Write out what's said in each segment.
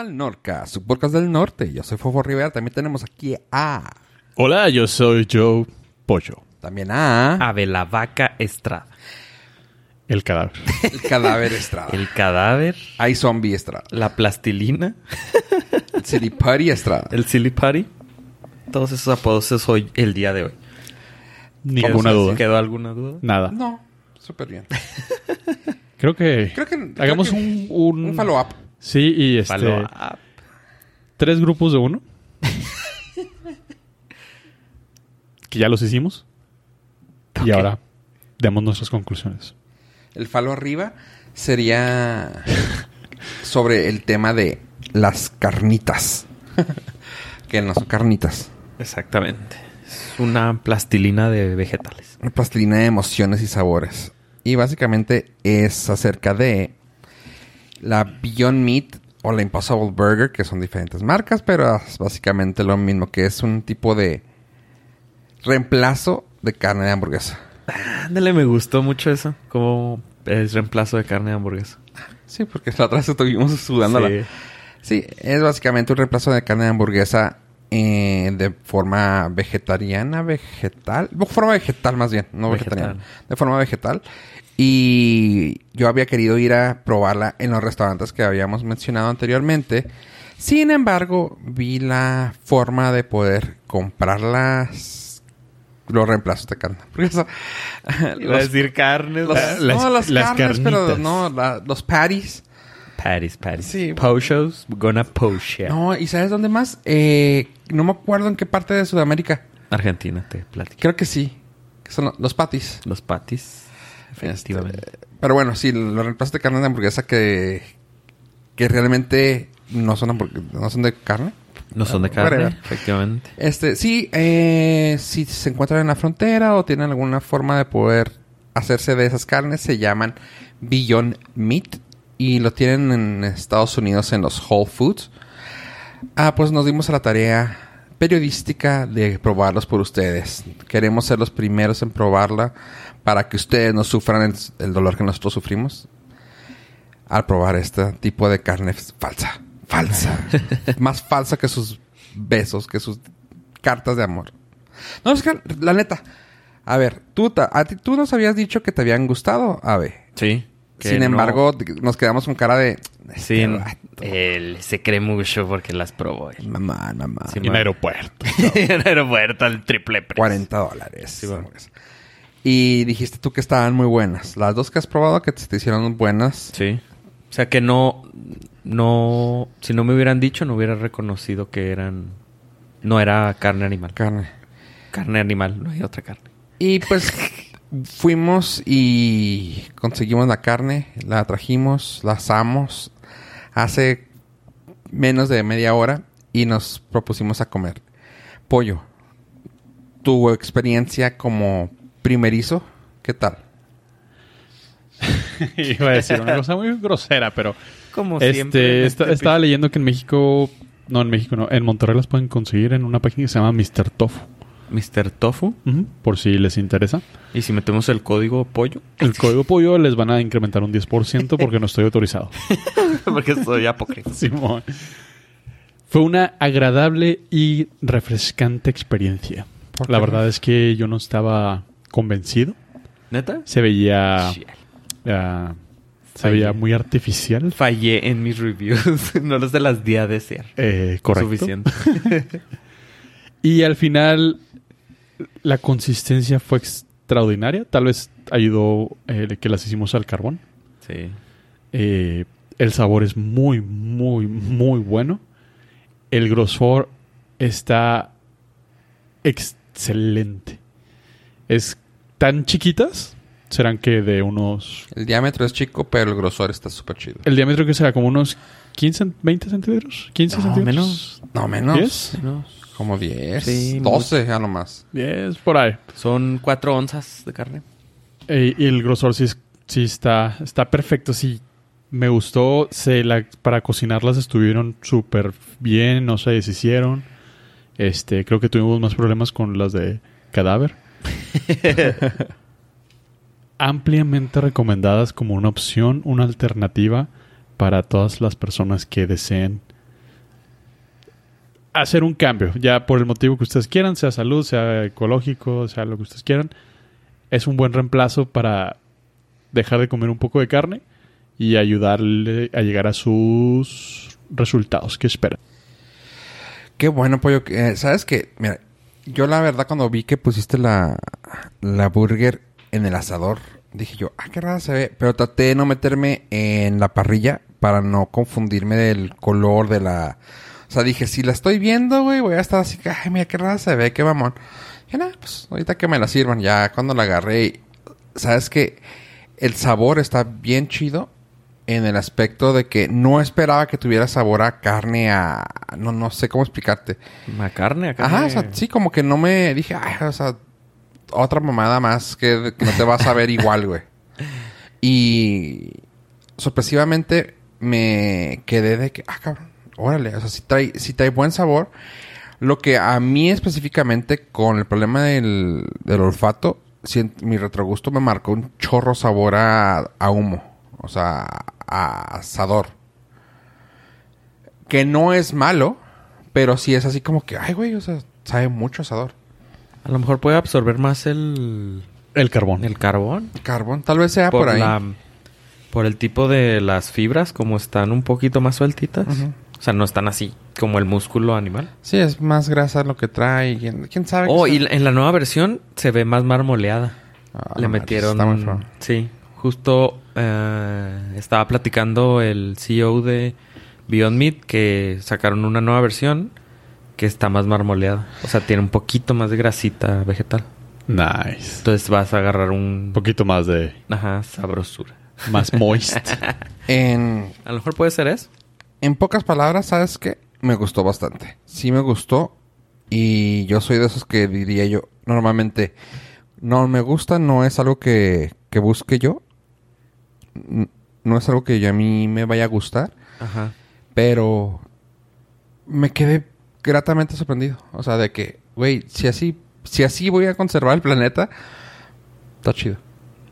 al Norca, su podcast del norte. Yo soy Fofo Rivera. También tenemos aquí a. Hola, yo soy Joe Pollo, También a. Ave la vaca Estrada. el cadáver. El cadáver Estrada. El cadáver, Hay zombie Estrada. la plastilina, El City Party Estrada. el silly party. Todos esos apodos es hoy, el día de hoy. Ninguna duda. ¿Quedó alguna duda? Nada. No, súper bien. Creo que. Creo que. Hagamos creo que un, un. Un follow-up. Sí, y este. Follow up. Tres grupos de uno. que ya los hicimos. Y ahora demos nuestras conclusiones. El falo arriba sería sobre el tema de las carnitas. que no son carnitas. Exactamente. Es una plastilina de vegetales. Una plastilina de emociones y sabores. Y básicamente es acerca de la Beyond Meat o la Impossible Burger, que son diferentes marcas, pero es básicamente lo mismo, que es un tipo de reemplazo de carne de hamburguesa. Ándale, me gustó mucho eso. Como es reemplazo de carne de hamburguesa. Sí, porque la otra vez estuvimos sudándola. Sí. Sí, es básicamente un reemplazo de carne de hamburguesa eh, de forma vegetariana, vegetal, de forma vegetal más bien, no vegetariana, de forma vegetal. Y yo había querido ir a probarla en los restaurantes que habíamos mencionado anteriormente. Sin embargo, vi la forma de poder comprarlas, los reemplazos de carne. Iba a Los- decir carne. los- las- no, las, las carnes, pero no, la- los patties. Patties, patties. Sí. Pochos. Gonna poach ya. No, ¿y sabes dónde más? Eh, no me acuerdo en qué parte de Sudamérica. Argentina, te platico. Creo que sí. Que son lo- los patis. Los patties. Efectivamente. Este, pero bueno, sí, los reemplazos de carne de hamburguesa que, que realmente no son, no son de carne. no son de carne, whatever. efectivamente. Este, sí, eh, si se encuentran en la frontera o tienen alguna forma de poder hacerse de esas carnes, se llaman Beyond Meat y lo tienen en Estados Unidos en los Whole Foods. Ah, pues nos dimos a la tarea periodística de probarlos por ustedes. Queremos ser los primeros en probarla para que ustedes no sufran el, el dolor que nosotros sufrimos al probar este tipo de carne falsa. Falsa. Más falsa que sus besos, que sus cartas de amor. No, es que, la neta. A ver, tú, a ti, tú nos habías dicho que te habían gustado, Ave. Sí. Sin no- embargo, nos quedamos con cara de... Sí, vato, él se cree mucho porque las probó. él. Mamá, mamá. Sí, Y en aeropuerto. en aeropuerto al triple precio. 40 dólares. Sí, bueno. Y dijiste tú que estaban muy buenas. Las dos que has probado que te, te hicieron buenas. Sí. O sea que no, no, si no me hubieran dicho, no hubiera reconocido que eran, no era carne animal. Carne. Carne animal, no hay otra carne. Y pues fuimos y conseguimos la carne, la trajimos, la asamos hace menos de media hora y nos propusimos a comer pollo. Tu experiencia como primerizo, ¿qué tal? Iba a decir una cosa muy grosera, pero. Como Este, siempre. esta- este estaba leyendo que en México. No, en México no. En Monterrey las pueden conseguir en una página que se llama Mr. Tofu. Mr. Tofu. Por si les interesa. Y si metemos el código pollo, El código pollo les van a incrementar un 10% porque no estoy autorizado. porque soy apócrifo. Simón. Fue una agradable y refrescante experiencia. ¿Por La verdad es que yo no estaba convencido. ¿Neta? Se veía. Ah, se Fallé. veía muy artificial. Fallé en mis reviews. no los de las días de ser. Eh, correcto. Suficiente. Y al final, la consistencia fue extraordinaria. Tal vez ayudó eh, que las hicimos al carbón. sí. Eh, el sabor es muy, muy, muy bueno. El grosor está excelente. Es tan chiquitas. Serán que de unos... El diámetro es chico, pero el grosor está súper chido. El diámetro que será como unos 15, 20 centímetros. 15 No, centímetros. menos. No, menos. ¿Diez? Como 10. Sí, 12 a lo más. 10 por ahí. Son cuatro onzas de carne. Y el grosor sí, es- sí está, está perfecto. Sí, me gustó. Se la, para cocinarlas estuvieron súper bien. No se deshicieron. Este, creo que tuvimos más problemas con las de cadáver. Ampliamente recomendadas como una opción, una alternativa para todas las personas que deseen hacer un cambio, ya por el motivo que ustedes quieran, sea salud, sea ecológico, sea lo que ustedes quieran. Es un buen reemplazo para dejar de comer un poco de carne y ayudarle a llegar a sus resultados que esperan. Qué bueno, pollo. Eh, ¿Sabes qué? Mira, yo la verdad cuando vi que pusiste la, la burger en el asador, dije yo, ah, qué rara se ve. Pero traté de no meterme en la parrilla para no confundirme del color de la... O sea, dije, si la estoy viendo, güey, voy a estar así, ay, mira qué rara se ve, qué mamón. Y nada, pues ahorita que me la sirvan, ya cuando la agarré, ¿sabes qué? El sabor está bien chido en el aspecto de que no esperaba que tuviera sabor a carne, a... No, no sé cómo explicarte. ¿A carne? ¿A carne? Ajá, o sea, sí, como que no me dije, ay, o sea, otra mamada más que, que no te vas a ver igual, güey. Y sorpresivamente me quedé de que, ah, cabrón, órale, o sea, si trae, si trae buen sabor. Lo que a mí específicamente con el problema del, del olfato, si- mi retrogusto me marcó un chorro sabor a, a humo, o sea, a asador. Que no es malo, pero sí es así como que, ay, güey, o sea, sabe mucho asador. A lo mejor puede absorber más el, El carbón. el carbón. Carbón, tal vez sea por, ahí. la- por el tipo de las fibras, como están un poquito más sueltitas. Ujú. O sea, no están así como el músculo animal. Sí, es más grasa lo que trae. ¿Quién, quién sabe? Oh, qué y la- en la nueva versión se ve más marmoleada. Ah, Le metieron... está muy feo. Sí, justo eh, estaba platicando el CEO de Beyond Meat que sacaron una nueva versión que está más marmoleada. O sea, tiene un poquito más de grasita vegetal. Nice. Entonces vas a agarrar Un un... poquito más de... Ajá, sabrosura. Más moist. En, A lo mejor puede ser eso. En pocas palabras, ¿sabes qué? Me gustó bastante. Sí me gustó. Y yo soy de esos que diría yo, normalmente, no me gusta, no es algo que, que busque yo. No es algo que yo a mí me vaya a gustar. Ajá. Pero me quedé gratamente sorprendido. O sea, de que, güey, si así, si así voy a conservar el planeta, está chido.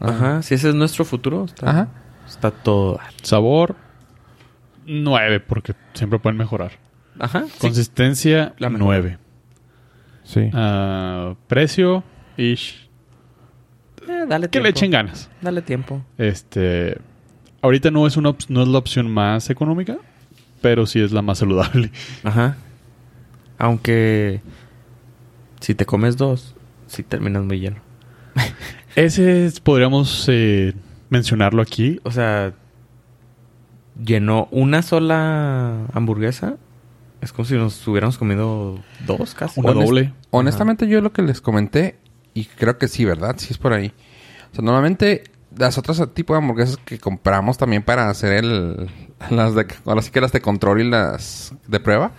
Ajá. Si ese es nuestro futuro, está, Ajá. está todo. Sabor, 9, porque siempre pueden mejorar. Ajá. sí. Consistencia, La mejor. 9. Sí. Ah, precio, ish. Eh, dale Que tiempo. le echen ganas. Dale tiempo. Este. Ahorita no es, una op- no es la opción más económica, pero sí es la más saludable. Ajá. Aunque si te comes dos, si terminas muy lleno. Ese es- podríamos eh, mencionarlo aquí. O sea, llenó una sola hamburguesa. Es como si nos hubiéramos comido dos casi. Una Honest- doble. Honestamente, yo lo que les comenté, y creo que sí, ¿verdad? Sí es por ahí. O sea, normalmente las otras tipos de hamburguesas que compramos también para hacer el... Las de... Ahora sí que las de control y las de prueba.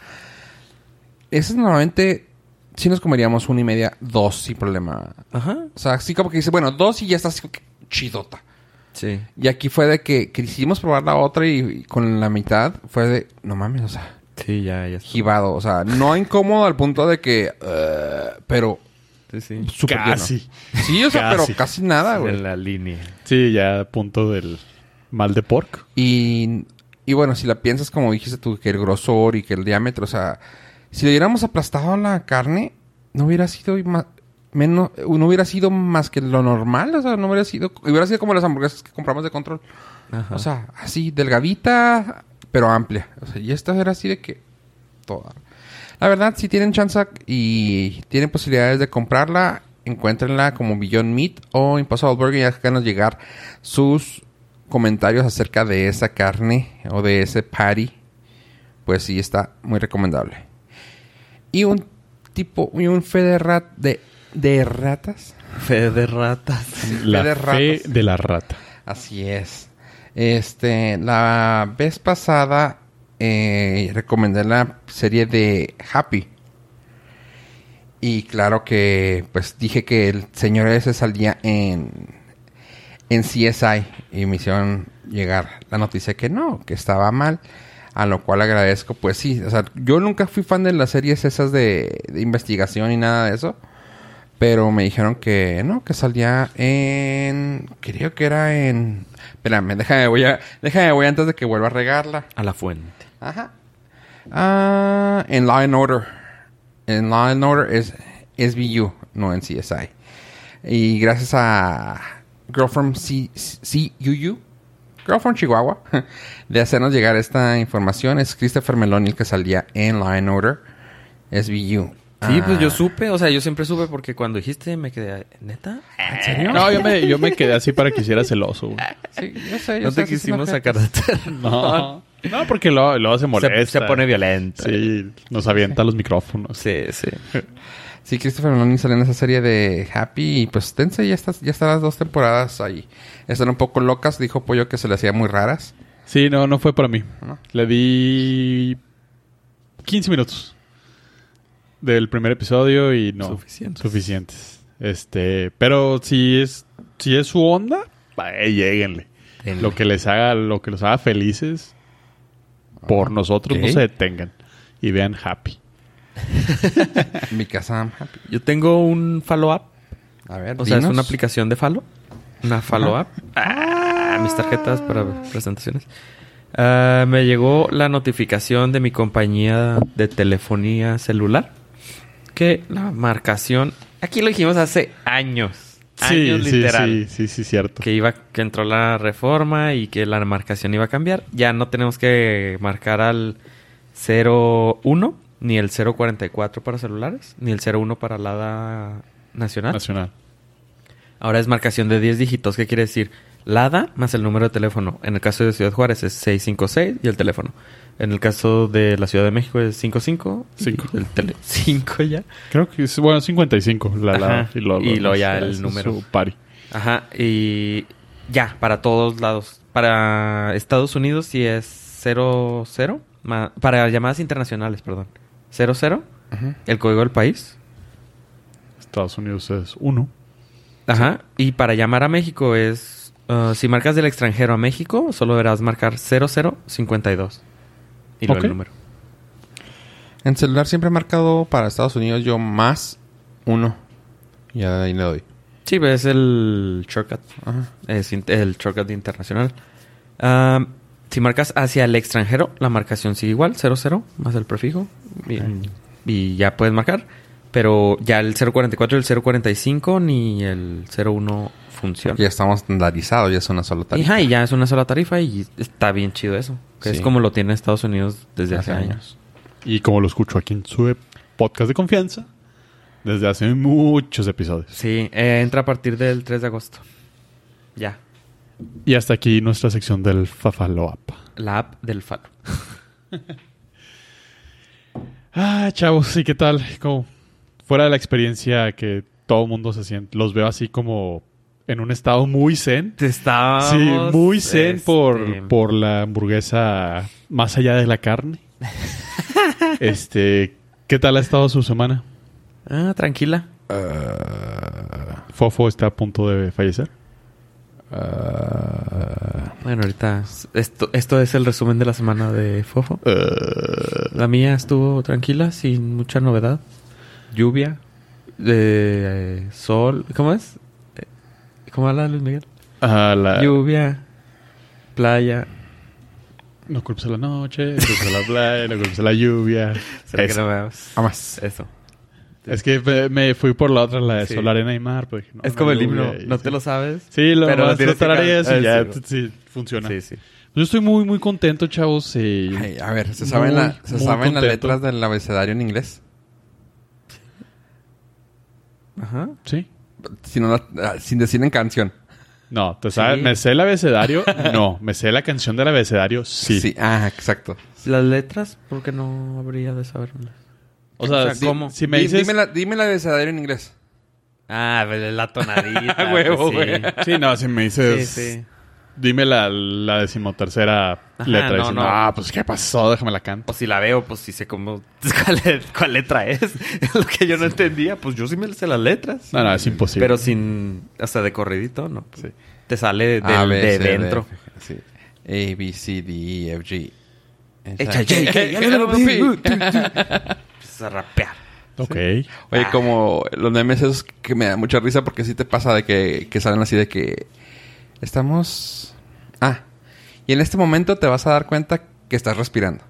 Esas normalmente sí nos comeríamos una y media, dos sin problema. Ajá. O sea, así como que dice, bueno, dos y ya está así chidota. Sí. Y aquí fue de que quisimos probar la otra y, y con la mitad fue de, no mames, o sea, Sí, ya, ya. jibado. O sea, no incómodo al punto de que, eh, pero Sí, sí. lleno. Casi. Sí, o sea, Casi. pero casi nada, güey. En la línea. Sí, ya a punto del mal de pork. Y, y bueno, si la piensas como dijiste tú, que el grosor y que el diámetro, o sea, si le hubiéramos aplastado la carne, no hubiera sido más, menos, no hubiera sido más que lo normal, o sea, no hubiera sido, hubiera sido como las hamburguesas que compramos de control. Ajá. O sea, así, delgadita, pero amplia. O sea, y esta era así de que toda. La verdad, si tienen chance y tienen posibilidades de comprarla, encuéntrenla como Beyond Meat o Impossible Burger y háganos llegar sus comentarios acerca de esa carne o de ese patty. Pues sí, está muy recomendable. Y un tipo, y un fe de, de, de ratas. Fe de ratas. La de fe ratas. de la rata. Así es. Este, la vez pasada eh, recomendé la serie de Happy. Y claro que, pues dije que el señor ese salía en, en CSI y me hicieron llegar la noticia que no, que estaba mal. A lo cual agradezco, pues sí. O sea, yo nunca fui fan de las series esas de, de investigación y nada de eso. Pero me dijeron que no, que salía en. Creo que era en. Espérame, déjame, voy a. Déjame, voy antes de que vuelva a regarla. A la fuente. Ajá. Ah, en Law and Order. En Law and Order es SVU, no en CSI. Y gracias a Girlfriend C CUU, Girlfriend Chihuahua, de hacernos llegar esta información, es Christopher Meloni el que salía en Law and Order SVU. Sí, pues yo Ah, supe, o sea, yo siempre supe porque cuando dijiste me quedé, ¿neta? ¿En serio? No, yo me, yo me quedé así para que hicieras celoso, güey. Sí, yo sé, yo No sé, te quisimos sacar de No, no porque luego, luego se Se, molesta. se pone violento. Sí, nos avienta los micrófonos. Sí, sí. Sí, Christopher Meloni sale en esa serie de Happy y pues tense, ya está, ya están las dos temporadas ahí. Están un poco locas, dijo Pollo que se le hacía muy raras. Sí, no, no fue para mí. ¿No? Le di 15 minutos del primer episodio y no. Suficientes. Suficientes. Este, pero si es, si es su onda, lléguenle. Denle. Lo que les haga, lo que los haga felices, por nosotros no se detengan. Y vean happy. Mi casa Happy. Yo tengo un follow-up. A ver, O sea, es una aplicación de follow. Una follow-up. Ah, mis tarjetas para presentaciones. Ah, me llegó la notificación de mi compañía de telefonía celular. Que la marcación... Aquí lo dijimos hace años. Sí, Años sí, literal. sí, sí, sí, cierto. que iba que entró la reforma y que la marcación iba a cambiar. Ya no tenemos que marcar al 01 ni el 044 para celulares, ni el 01 para LADA nacional. Nacional. Ahora es marcación de 10 dígitos, ¿qué quiere decir? LADA más el número de teléfono. En el caso de Ciudad Juárez es 656 y el teléfono. En el caso de la Ciudad de México es 55 y Cinco. el tele 5 ya. Creo que es, bueno, 55. La, Ajá. y luego, Y luego ya el es número. su pari. Ajá, y ya, para todos lados. Para Estados Unidos sí es 00. ma- Para llamadas internacionales, perdón. 00, Ujú. el código del país. Estados Unidos es 1. Ajá. Y para llamar a México es... uh, si marcas del extranjero a México, solo deberás marcar 0052. Y luego el número. En celular siempre he marcado para Estados Unidos yo más uno. Y ahí le doy. Sí, pues, es el shortcut. Ajá. Es el shortcut internacional. Ah, si marcas hacia el extranjero, la marcación sigue igual, 00 más el prefijo. Y, y ya puedes marcar. Pero ya el 044 y el 045 ni el 01 funciona. Ya estamos estandarizados, ya es una sola tarifa. ajá, y ya es una sola tarifa y está bien chido eso. Que Sí. es como lo tiene Estados Unidos desde hace, Hace años. años. Y como lo escucho aquí en su podcast de confianza, desde hace muchos episodios. Sí, eh, entra a partir del 3 de agosto. Ya. Y hasta aquí nuestra sección del Fafalo App. La app del Falo. Ah, chavos, ¿y qué tal? Como fuera de la experiencia que todo el mundo se siente, los veo así como en un estado muy zen. Está. Sí, muy zen este, por, por la hamburguesa más allá de la carne. este, ¿qué tal ha estado su semana? Ah, tranquila. Fofo está a punto de fallecer. Bueno, ahorita esto, esto es el resumen de la semana de Fofo. La mía estuvo tranquila, sin mucha novedad. Lluvia, de eh, sol, ¿cómo es? ¿Cómo habla Luis Miguel? Ah, la- Lluvia, playa. No culpes a la noche, no culpes a la playa, no culpes a la lluvia. Será que no veamos. Vamos. Eso. Es que me, fui por la otra, la de Sí. Sol, Arena y Mar. Pero dije, no, es no, como el himno, no sí. te lo sabes. Sí, lo Pero más que tarareas y ya Ah, t- sí. funciona. Sí, sí. Yo estoy muy, muy contento, chavos. y- Ay, a ver, ¿se saben, Muy, la- ¿se saben las letras del abecedario en inglés? Ajá. Sí. Si no la- ah, sin decir en canción. No, ¿te sabes? Sí. ¿Me sé el abecedario? no. ¿Me sé la canción del abecedario? Sí. Ah, exacto. Las letras, ¿por qué no habría de saberlas? O sea, O sea, si, ¿cómo? si me Di- dices... dime, la, dime el abecedario en inglés. Ah, pues, la tonadita. Huevo, pues, sí. güey. Sí, no, si me dices... Sí, sí. Dime la, la decimotercera Ajá, letra. no, y dices, no. ah, pues ¿qué pasó? Déjame la canto. O si la veo, pues sí sé cómo... ¿Cuál, cuál letra es? Lo que yo no entendía, pues yo sí me sé las letras. No, no, es imposible. Pero sin... Hasta de corridito, ¿no? Pues, Sí. Te sale del- A, B, de C, D, dentro. F, Sí. A, B, C, D, E, F, G. Echa, J, K. Empiezas a rapear. Ok. Oye, Ah. como los memes esos que me da mucha risa porque sí te pasa de que, que salen así de que estamos... Ah, y en este momento te vas a dar cuenta que estás respirando.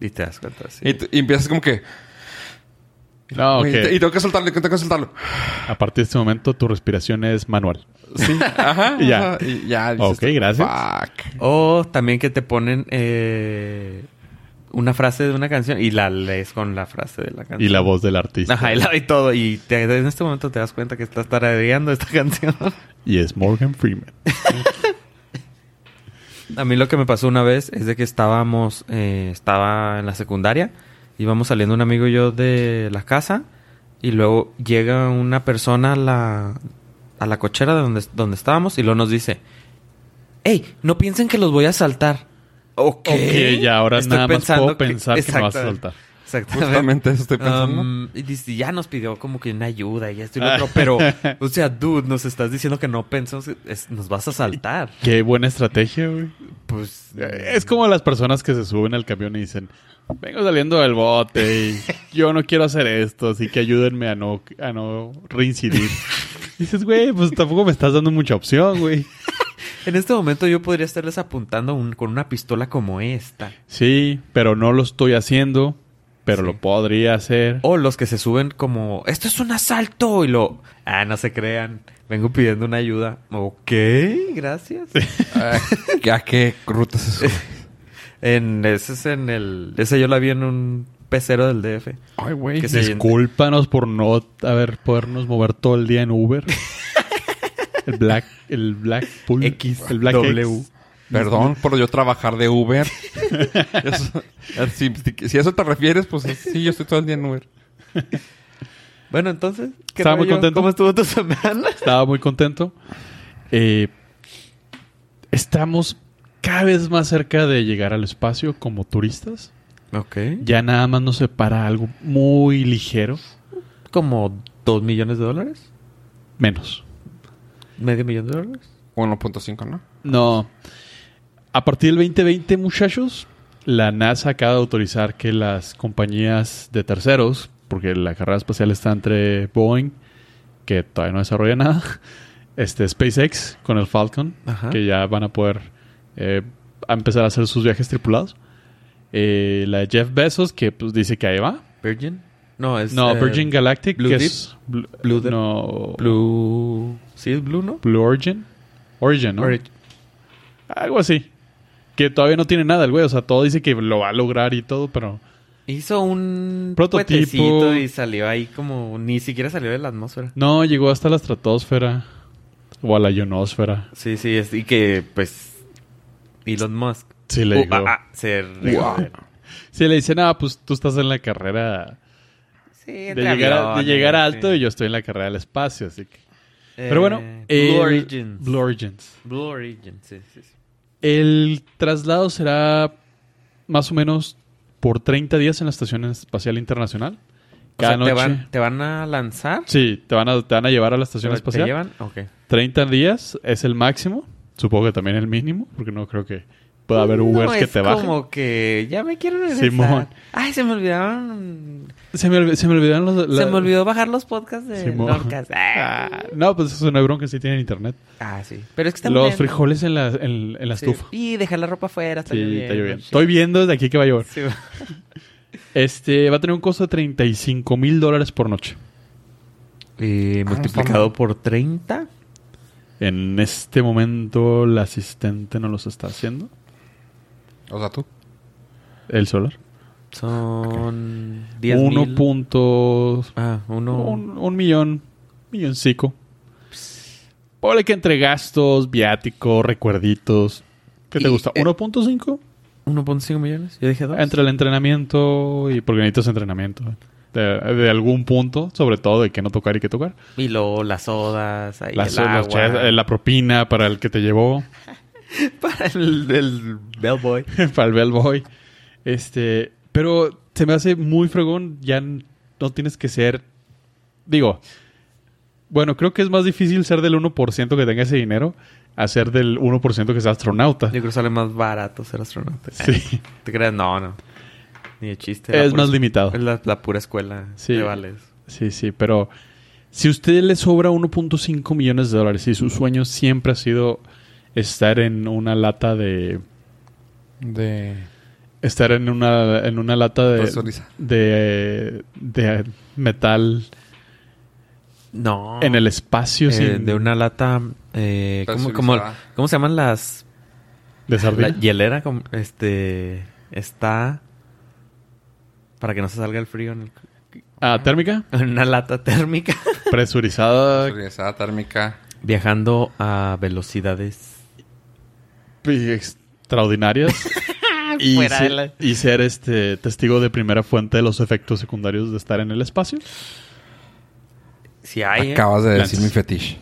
Y te das cuenta, sí. Y, empiezas como que... No, "Güey, ok. te- Y tengo que soltarlo, y tengo que soltarlo. A partir de este momento tu respiración es manual. Sí, ajá. Y ya. Y ya. Ok, gracias. Fuck. O también que te ponen eh, una frase de una canción y la lees con la frase de la canción. Y la voz del artista. Ajá, y, la- y todo. Y te- en este momento te das cuenta que estás tarareando esta canción. Y es Morgan Freeman. A mí lo que me pasó una vez es de que estábamos, eh, estaba en la secundaria, íbamos saliendo un amigo y yo de la casa y luego llega una persona a la, a la cochera de donde, donde estábamos y luego nos dice, hey, no piensen que los voy a saltar. Ok. Ok, y ahora Estoy nada más puedo pensar que me vas a Exactamente. Exactamente. Justamente eso estoy pensando. Um, y dice, ya nos pidió como que una ayuda y esto y lo otro, pero, o sea, dude, nos estás diciendo que no pensamos, que es- nos vas a saltar. Qué buena estrategia, güey. Pues, Eh, Es como las personas que se suben al camión y dicen, vengo saliendo del bote y yo no quiero hacer esto, así que ayúdenme a no, a no reincidir. dices, güey, pues tampoco me estás dando mucha opción, güey. En este momento yo podría estarles apuntando un- con una pistola como esta. Sí, pero no lo estoy haciendo, pero Sí. lo podría hacer. O los que se suben como, esto es un asalto. Y lo, ah, no se crean. Vengo pidiendo una ayuda. Ok, gracias. Ah, ¿A qué ruta se sube? en, ese es en el, ese yo la vi en un pecero del DF. Ay, güey. Discúlpanos por no haber podernos mover todo el día en Uber. el Black, el Black Pool, X, el Black W. X. Perdón por yo trabajar de Uber. Eso- si, a eso te refieres, pues sí, yo estoy todo el día en Uber. Bueno, entonces, ¿qué Estaba muy contento. ¿Cómo estuvo tu semana? Estaba muy contento. Eh, estamos cada vez más cerca de llegar al espacio como turistas. Ok. Ya nada más nos separa algo muy ligero. Como dos millones de dólares. Menos. Medio millón de dólares. 1.5, ¿no? No. A partir del 2020, muchachos, la NASA acaba de autorizar que las compañías de terceros, porque la carrera espacial está entre Boeing, que todavía no desarrolla nada, este SpaceX con el Falcon, Ajá. que ya van a poder eh, empezar a hacer sus viajes tripulados. Eh, la de Jeff Bezos, que pues dice que ahí va. Virgin. No, es. No, eh, Virgin Galactic, Blue que Deep. es... Blue, Blue Deep. no, Blue. Sí, es Blue, ¿no? Blue Origin. Origin, ¿no? Orig- Algo así. Que todavía no tiene nada el güey. O sea, todo dice que lo va a lograr y todo, pero... Hizo un Prototipo. y salió ahí como ni siquiera salió de la atmósfera. No, llegó hasta la estratosfera. O a la ionosfera. Sí, sí, es, y que pues Elon Musk Sí, le uh, digo. ah, ah, se regó. Sí, le dicen, ah, pues tú estás en la carrera Sí, de llegar, a, de llegar alto sí. y yo estoy en la carrera del espacio, así que... Eh, Pero bueno, Blue Origins. Blue Origins. Blue Origins, sí, sí, sí. El traslado será más o menos por 30 días en la Estación Espacial Internacional. O Cada sea, noche. ¿te, van, ¿te van a lanzar? Sí, te van, a, te van a llevar a la Estación ¿Te Espacial. llevan? Ok. 30 días es el máximo. Supongo que también el mínimo, porque no creo que pueda haber Ubers No, que es te bajen. como que ya me quiero regresar. Simón. Ay, se me olvidaron. Se, me, se me olvidaron los... la- Se me olvidó bajar los podcasts de. Nordcast. Ah. No, pues eso no hay bronca si tienen internet. Ah, sí. Pero es que está Los lloviendo. frijoles en la, en, en la Sí. estufa. Y dejar la ropa afuera. Está Sí, lloviendo. está lloviendo. Estoy viendo desde aquí que va a llover. Sí. Este va a tener un costo de 35 mil dólares por noche. Y Ah, multiplicado por 30. En este momento la asistente no los está haciendo. O sea, tú. El solar. Son 10 Uno mil. punto... Ah, uno. Un, un millón. Milloncico. Ponle que entre gastos, viáticos, recuerditos. ¿Qué te Y, gusta? eh, ¿1.5? 1.5 millones. Yo dije 2. Entre el entrenamiento y porque necesitas entrenamiento. De, de algún punto, sobre todo de qué no tocar y qué tocar. Y luego las sodas. Ahí Las- el las agua. chas- eh, la propina para el que te llevó, Para el, el bellboy. para el bellboy. Este, pero se me hace muy fregón. Ya no tienes que ser. Digo, bueno, creo que es más difícil ser del 1% que tenga ese dinero a ser del 1% que sea astronauta. Yo creo que sale más barato ser astronauta. Sí, ¿Te creas? No, no. Ni de chiste. Es pura- más limitado. Es la, la pura escuela Sí. de vales. Sí, sí, pero si a usted le sobra 1.5 millones de dólares y su sueño siempre ha sido estar en una lata de De... estar en una, en una lata de, Presuriza. de, de metal No. en el espacio Eh, sin- de una lata. Eh, ¿cómo, cómo, Presurizada. cómo se llaman las. de sardina. La hielera? como- Este. Está. Para que no se salga el frío en, el- Ah, térmica, en una lata térmica. presurizada Presurizada térmica. Viajando a velocidades. Extraordinarias. y, Fuera de se- la- y ser este testigo de primera fuente de los efectos secundarios de estar en el espacio. Si hay. ¿eh? Acabas de decir mi fetiche.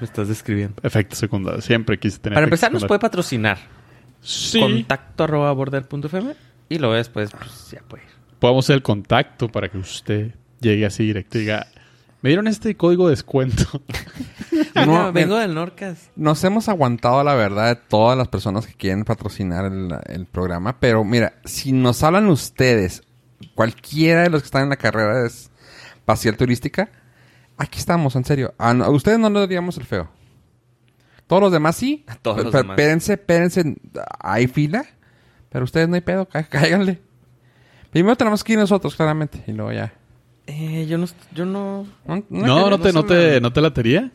Me estás describiendo. Efectos secundarios. Siempre quise tener. Para empezar, nos puede patrocinar. Sí. Contacto arroba border.fm. Y luego después, pues ya puede ir. Podemos hacer el contacto para que usted llegue así directo y diga. Me dieron este código de descuento. No, No, vengo del Norcas. Nos hemos aguantado la verdad de todas las personas que quieren patrocinar el, el programa, pero mira, si nos hablan ustedes, cualquiera de los que están en la carrera de espacial turística, aquí estamos, en serio. A, no- a ustedes no le daríamos el feo. Todos los demás sí. A todos los Pero demás. Espérense, espérense, hay fila, pero ustedes no hay pedo, cá- cáiganle. Primero tenemos que ir nosotros, claramente, y luego ya. Eh, yo no... Yo no... No, No, no te, no se te, me- no te latería.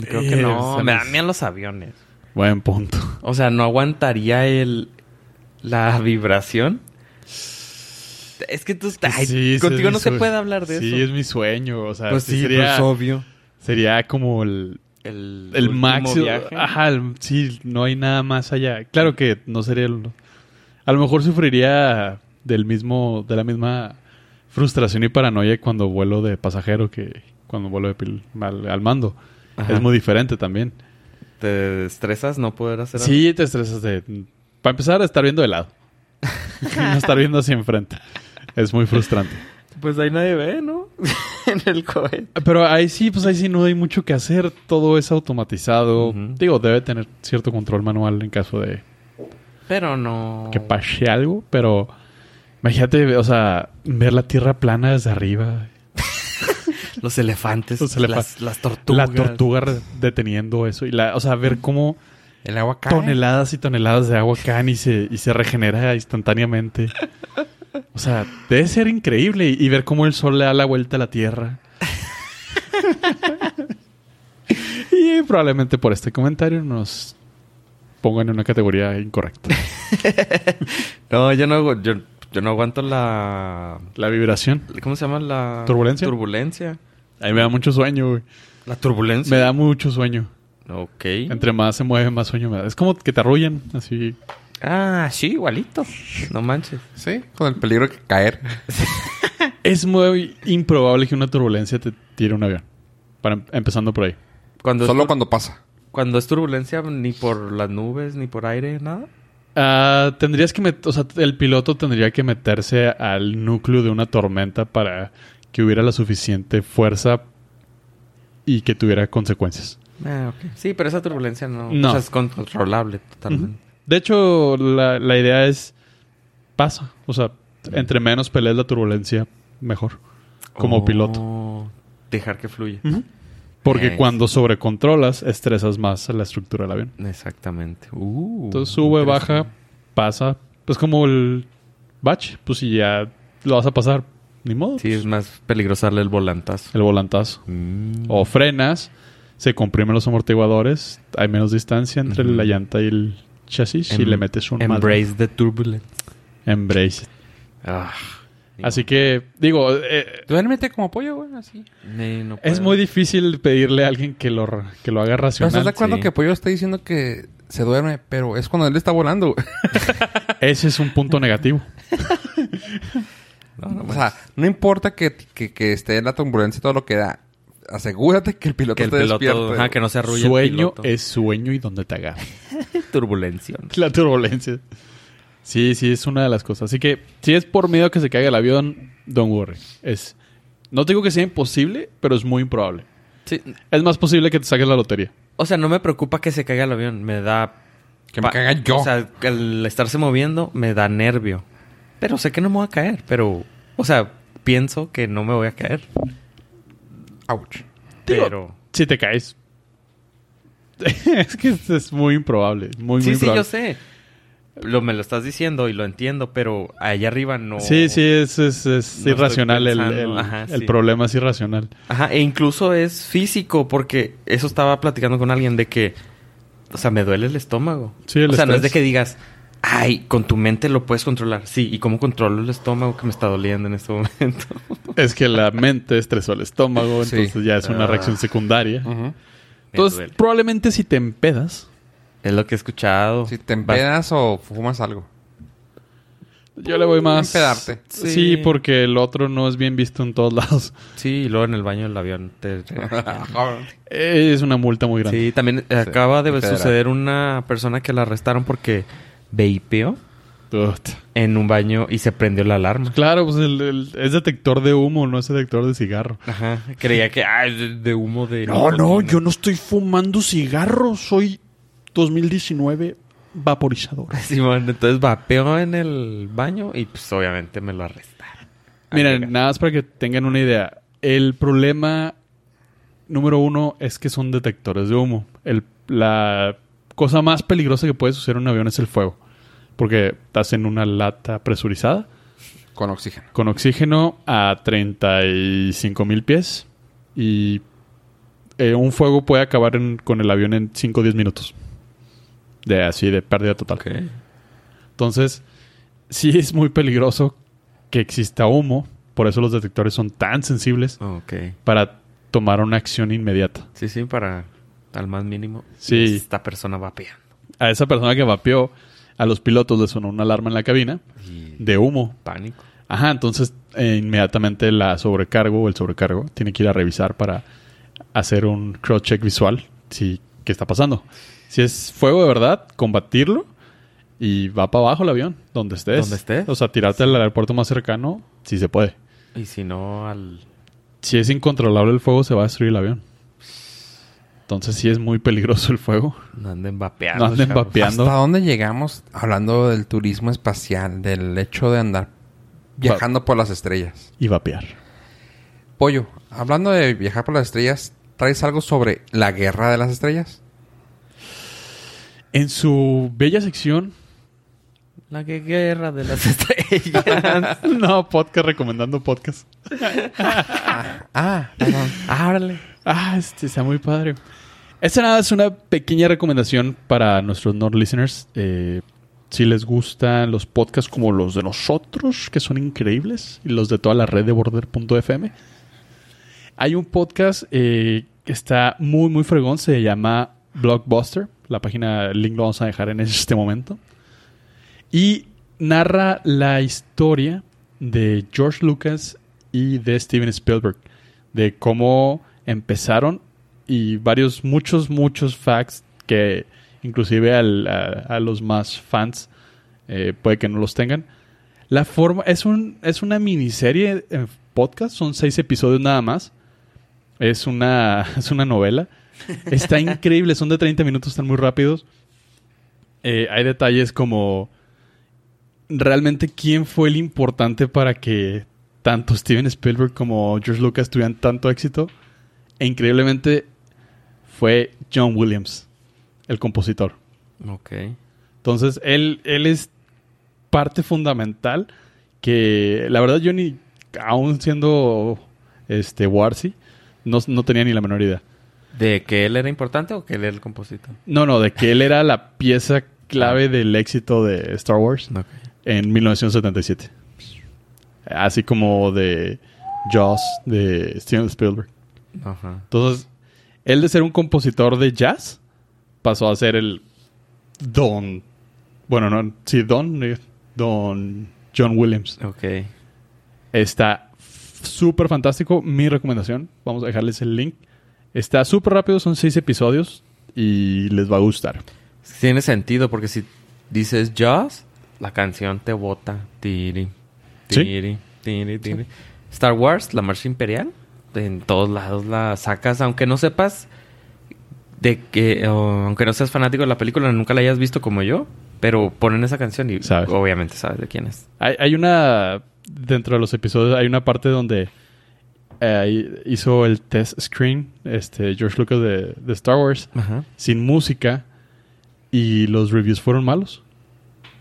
Creo que Eh, no. se Me dan miedo los aviones. Buen punto. O sea, no aguantaría el... La vibración. Es que tú... ay, Sí, ese contigo es no se puede hablar de sí, eso. es mi sueño. O sea, Pues sí sí, sería, pues obvio. sería como el, El, el máximo. viaje. Ajá, el- sí, no hay nada más allá. Claro que no sería el- A lo mejor sufriría del mismo, de la misma frustración y paranoia cuando vuelo de pasajero que cuando vuelo de pil- al, al mando. Ajá. Es muy diferente también. ¿Te estresas no poder hacer algo? Sí, te estresas de... Para empezar, estar viendo de lado. no estar viendo hacia enfrente. Es muy frustrante. Pues ahí nadie ve, ¿no? en el cohete. Pero ahí sí, pues ahí sí no hay mucho que hacer. Todo es automatizado. Digo, debe tener cierto control manual en caso de Pero no... que pase algo. Pero imagínate, o sea, ver la tierra plana desde arriba. Los elefantes. Los Las, las tortugas. La tortuga deteniendo eso. Y la, o sea, ver cómo El agua cae. toneladas y toneladas de agua caen y se, y se regenera instantáneamente. O sea, debe ser increíble. Y, y ver cómo el sol le da la vuelta a la tierra. y probablemente por este comentario nos pongan en una categoría incorrecta. No, yo no, yo, yo no aguanto la... La vibración. ¿Cómo se llama la... ¿Turbulencia? Turbulencia. A mí me da mucho sueño, güey. La turbulencia. Me da mucho sueño. Ok. Entre más se mueve, más sueño me da. Es como que te arrullan, así. Ah, sí, igualito. No manches. Sí, con el peligro de caer. Es muy improbable que una turbulencia te tire un avión. Para, em- empezando por ahí. Cuando Solo cuando pasa. cuando es turbulencia, ni por las nubes, ni por aire, nada. Ah, tendrías que met- o sea, el piloto tendría que meterse al núcleo de una tormenta para que hubiera la suficiente fuerza y que tuviera consecuencias. Ah, ok. Sí, pero esa turbulencia no, No. o sea, es controlable totalmente. De hecho, la, la idea es pasa. O sea, entre menos pelees la turbulencia, mejor. Como Oh, piloto. Dejar que fluya. Porque cuando sobrecontrolas, estresas más la estructura del avión. Exactamente. Uh, Entonces sube, baja, pasa. Pues como el batch. Pues si ya lo vas a pasar, ni modo. Sí, pues, es más peligroso darle el volantazo. el volantazo. Mm. O frenas, se comprimen los amortiguadores, hay menos distancia entre la llanta y el chasis y Em- le metes un madre. Embrace the turbulence. Embrace. Ah, Así que, digo, eh, Duérmete como pollo, güey, así. ni- no es muy difícil pedirle a alguien que lo, que lo haga racional. estás de acuerdo sí. que pollo está diciendo que se duerme, pero es cuando él está volando. Ese es un punto negativo. No, no O sea, no importa que, que, que esté en la turbulencia y todo lo que da. Asegúrate que el piloto que el esté piloto, despierto. ajá, que no se arrulle el Sueño piloto. es sueño y donde te agarra. turbulencia. La turbulencia. Sí, sí, es una de las cosas. Así que si es por miedo que se caiga el avión, don't worry. Es, no te digo que sea imposible, pero es muy improbable. Sí, Es más posible que te saques la lotería. o sea, no me preocupa que se caiga el avión, me da Que me caiga yo. O sea, que el estarse moviendo me da nervio. Pero sé que no me voy a caer, pero o sea, pienso que no me voy a caer, Ouch. Digo, pero Si te caes. es que es, es muy improbable. Muy, muy Sí, sí, improbable. yo sé. Lo, me lo estás diciendo y lo entiendo, pero allá arriba no. Sí, sí, es, es, es No irracional. El, el- Ajá, el sí. problema es irracional. Ajá, e incluso es físico, porque eso estaba platicando con alguien de que, o sea, me duele el estómago. Sí, el o sea, no es de que digas, ay, con tu mente lo puedes controlar. Sí, ¿y cómo controlo el estómago que me está doliendo en este momento? Es que la mente estresó el estómago, Sí. entonces ya es una Ah. reacción secundaria. Ujú. Me Entonces, probablemente si te empedas, Es lo que he escuchado. Si te empedas o fumas algo. yo le voy más... Empedarte. Sí. Sí. porque el otro no es bien visto en todos lados. Sí, y luego en el baño del avión te... Es una multa muy grande. Sí, también eh, acaba de federal. suceder una persona que la arrestaron porque vapeó en un baño y se prendió la alarma. Claro, pues el- el- es detector de humo, no es detector de cigarro. Ajá. Creía que, ah, es de, de humo de... No, no, nicotina. yo no estoy fumando cigarros. Soy 2019 vaporizador. Simón, entonces vapeó en el baño y pues obviamente me lo arrestaron. Miren, nada más para que tengan una idea. El problema número uno es que son detectores de humo. El- la cosa más peligrosa que puede suceder en un avión es el fuego. Porque estás en una lata presurizada Con oxígeno. con oxígeno a 35 mil pies y eh, un fuego puede acabar en- con el avión en 5 o 10 minutos. De así, de pérdida total. Entonces, sí es muy peligroso que exista humo. Por eso los detectores son tan sensibles Ok. para tomar una acción inmediata. Sí, sí, para al más mínimo. Sí. Esta persona vapeando. A esa persona que vapeó, a los pilotos les sonó una alarma en la cabina Y de humo. pánico. Ajá, entonces eh, inmediatamente la sobrecargo o el sobrecargo tiene que ir a revisar para hacer un cross check visual. Si, ¿Qué está pasando? Si es fuego de verdad, combatirlo y va para abajo el avión, donde estés. Donde estés. O sea, tirarte al aeropuerto más cercano, si se puede. Y si no, al... Si es incontrolable el fuego, se va a destruir el avión. Entonces sí es muy peligroso el fuego. No anden vapeando. No anden chavos. vapeando. ¿Hasta dónde llegamos hablando del turismo espacial? Del hecho de andar viajando por las estrellas. Y vapear. Pollo, hablando de viajar por las estrellas, ¿traes algo sobre la guerra de las estrellas? En su bella sección... La que guerra de las estrellas. no, podcast recomendando podcast. Ah, perdón. Ábrale. Ah, este está muy padre. Esta nada es una pequeña recomendación para nuestros Nord listeners. Eh, si les gustan los podcasts como los de nosotros, que son increíbles, y los de toda la red de border.fm, hay un podcast eh, que está muy, muy fregón. Se llama Blockbuster. La página, el link lo vamos a dejar en este momento. Y narra la historia de George Lucas y de Steven Spielberg. De cómo empezaron y varios, muchos, muchos facts que inclusive al- a, los más fans eh, puede que no los tengan. La forma, es, un, es una miniserie en podcast, son seis episodios nada más. Es una, es una novela. Está increíble, son de 30 minutos, están muy rápidos. Eh, hay detalles como realmente quién fue el importante para que tanto Steven Spielberg como George Lucas tuvieran tanto éxito. E increíblemente fue John Williams, el compositor. Ok. Entonces, él, él es parte fundamental que la verdad yo ni, aún siendo este Warsi, no, no tenía ni la menor idea. ¿De que él era importante o que él era el compositor? No, no, de que él era la pieza clave del éxito de Star Wars en 1977. Así como de Jaws de Steven Spielberg. Entonces, él de ser un compositor de jazz pasó a ser el Don. Bueno, no, sí, Don. eh, Don John Williams. Ok. Está súper fantástico. Mi recomendación. Vamos a dejarles el link. Está súper rápido, son seis episodios y les va a gustar. Tiene sentido porque si dices Jaws, la canción te bota. Tiri, Sí. tiri, tiri, tiri. Star Wars, la marcha imperial. En todos lados la sacas, aunque no sepas de que, o aunque no seas fanático de la película, nunca la hayas visto como yo, pero ponen esa canción y Sabes. obviamente sabes de quién es. Hay, hay una. Dentro de los episodios, hay una parte donde eh, hizo el test screen, este, George Lucas de, de Star Wars, Ajá. sin música y los reviews fueron malos.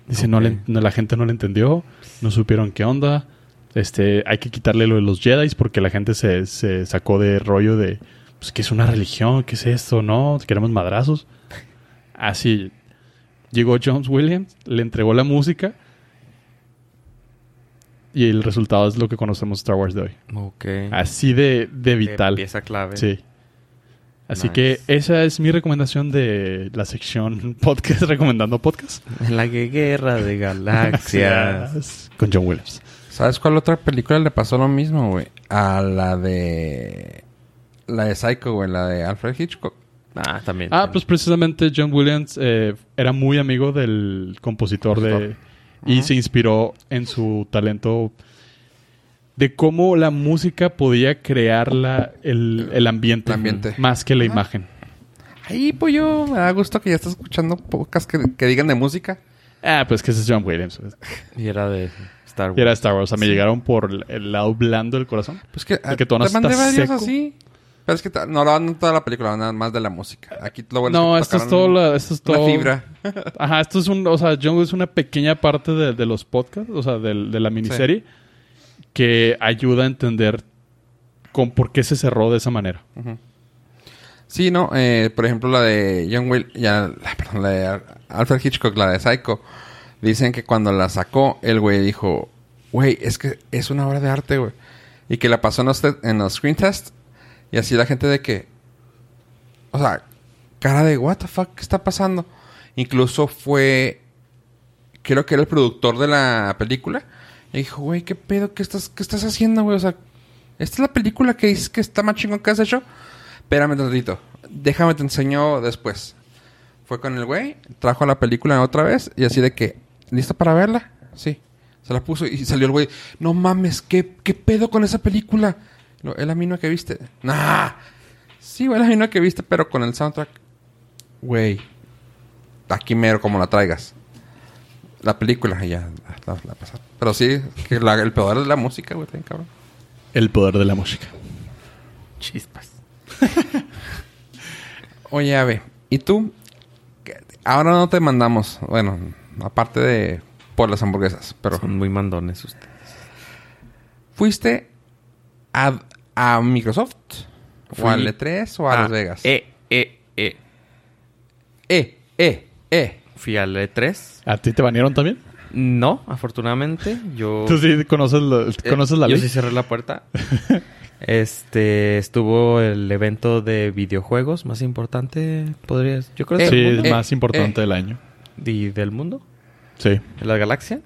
Dice, no, le- no, la gente no le entendió, no supieron qué onda. Este, hay que quitarle lo de los Jedi porque la gente se, se sacó de rollo de, pues, ¿qué es una religión? ¿Qué es esto? No, queremos madrazos. Así, llegó Jones Williams, le entregó la música y el resultado es lo que conocemos Star Wars de hoy. Ok. Así de, de De vital. Pieza clave. Sí. Así Nice. que esa es mi recomendación de la sección podcast recomendando podcast. En la guerra de galaxias. Con John Williams. ¿Sabes cuál otra película le pasó lo mismo, güey? A la de... La de Psycho, güey. La de Alfred Hitchcock. ah, también. Ah, pues precisamente John Williams eh, era muy amigo del compositor de... Y se inspiró en su talento de cómo la música podía crear la, el, el ambiente, El ambiente. más que la Ajá. imagen. Ay, pues yo me da gusto que ya estás escuchando podcasts que, que digan de música. Ah, pues que ese es John Williams. pues. Y era de Star Wars. Y era Star Wars. O sea, me llegaron por el- lado blando del corazón. Pues que, El que tú no te mandé estás varios seco. así. Pero es que no lo van toda la película, nada más de la música. Aquí lo bueno no, es que esto es todo. La, esto es una todo. fibra. Ajá, esto es un. O sea, John es una pequeña parte de, de los podcasts, o sea, de, la miniserie, que ayuda a entender con por qué se cerró de esa manera. Sí, no, eh, por ejemplo la de John Will, ya, la- perdón, la de Alfred Hitchcock, la de Psycho, dicen que cuando la sacó, el güey dijo, güey, es que es una obra de arte, güey. Y que la pasó en los, en los screen tests, y así la gente de que, o sea, cara de, what the fuck, ¿qué está pasando? Incluso fue, creo que era el productor de la película, y dijo, güey, ¿qué pedo? ¿Qué estás, qué estás haciendo, güey? O sea, esta es la película que dices que está más chingón que has hecho. Espérame tantito. Déjame te enseño después. Fue con el güey, trajo la película otra vez y así de que, ¿lista para verla? Sí. Se la puso y salió el güey. No mames, ¿qué, qué pedo con esa película? Es la misma que viste. Nah. Sí, güey, es la misma que viste, pero con el soundtrack. Güey. Aquí mero como la traigas. La película, ya la, la- la pasaron. Pero sí, que la- el peor es la música, güey, también, cabrón. El poder de la música. Chispas. Oye, Ave, ¿y tú? ¿Qué- Ahora no te mandamos, bueno, aparte de por las hamburguesas, pero Son muy mandones ustedes. ¿fuiste a, a Microsoft? ¿O a Fui- L3 o a Ah, Las Vegas? Eh, eh, eh. eh, eh, eh. Fui al E3. ¿A ti te banearon también? No, afortunadamente. Yo... Tú sí conoces, la- Eh, conoces la yo ley. sí cerré la puerta. este estuvo el evento de videojuegos más importante, podrías, yo creo, Eh, del sí, mundo. el más eh, importante eh. del año. y del mundo, Sí. de la galaxia.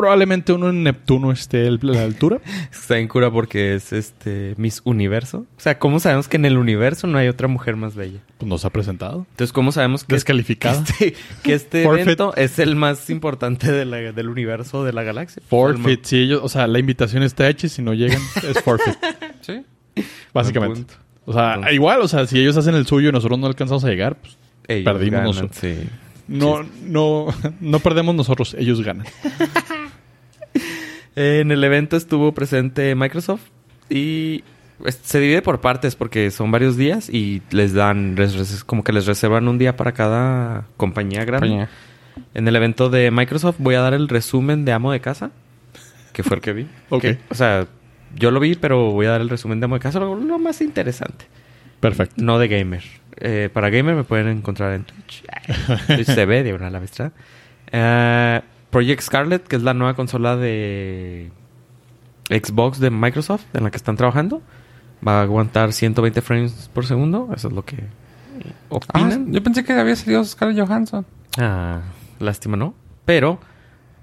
Probablemente uno en Neptuno esté a la altura. Está en cura porque es este Miss Universo. O sea, ¿cómo sabemos que en el universo no hay otra mujer más bella? Pues nos ha presentado. Entonces, ¿cómo sabemos que Descalificada. que este, que este evento es el más importante de la- del universo de la galaxia? Forfeit, sí, ellos, o sea, la invitación está hecha y si no llegan es forfeit, ¿Sí? básicamente. O sea, Entonces- igual, o sea, si ellos hacen el suyo y nosotros no alcanzamos a llegar, pues Ellos Perdimos ganan, nosotros. sí. no, no, no perdemos nosotros, ellos ganan. En el evento estuvo presente Microsoft y pues, se divide por partes porque son varios días y les dan, les como que les reservan un día para cada compañía grande. Compañía. En el evento de Microsoft voy a dar el resumen de Amo de Casa, que fue el que vi. Ok. Que, o sea, yo lo vi, pero voy a dar el resumen de Amo de Casa, lo, lo más interesante. Perfecto. No de gamer. Eh, para gamer me pueden encontrar en Twitch. Twitch TV, diagonal la bestia. Eh, Project Scarlet, que es la nueva consola de Xbox de Microsoft en la que están trabajando. Va a aguantar 120 frames por segundo. Eso es lo que Ah, opinan. yo pensé que había salido Scarlett Johansson. Ah, lástima, ¿no? Pero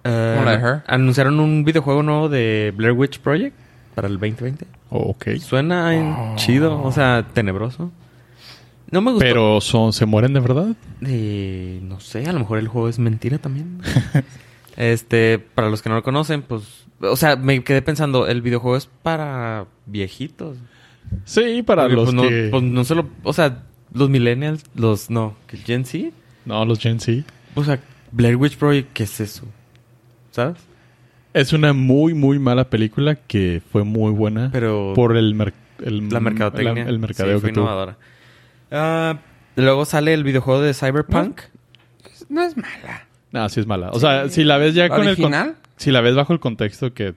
eh, anunciaron un videojuego nuevo de Blair Witch Project para el 2020. Ok. Suena en- chido, o sea, tenebroso. No me gustó. Pero son, ¿se mueren de verdad? Eh, no sé, a lo mejor el juego es mentira también. este, para los que no lo conocen, pues, o sea, me quedé pensando, el videojuego es para viejitos. Sí, para Porque, los pues, no, que... pues, no se lo, o sea, los millennials, los no, Gen Z, No, los Gen Z. o sea, Blair Witch Project, ¿qué es eso? ¿Sabes? Es una muy, muy mala película que fue muy buena Pero por el, mer- el la mercadotecnia, la- el mercadeo sí, fue que tuvo. innovadora. Ah, luego sale el videojuego de Cyberpunk. No es mala. No, sí es mala. O sea, si la ves ya ¿La con el... con- Si la ves bajo el contexto que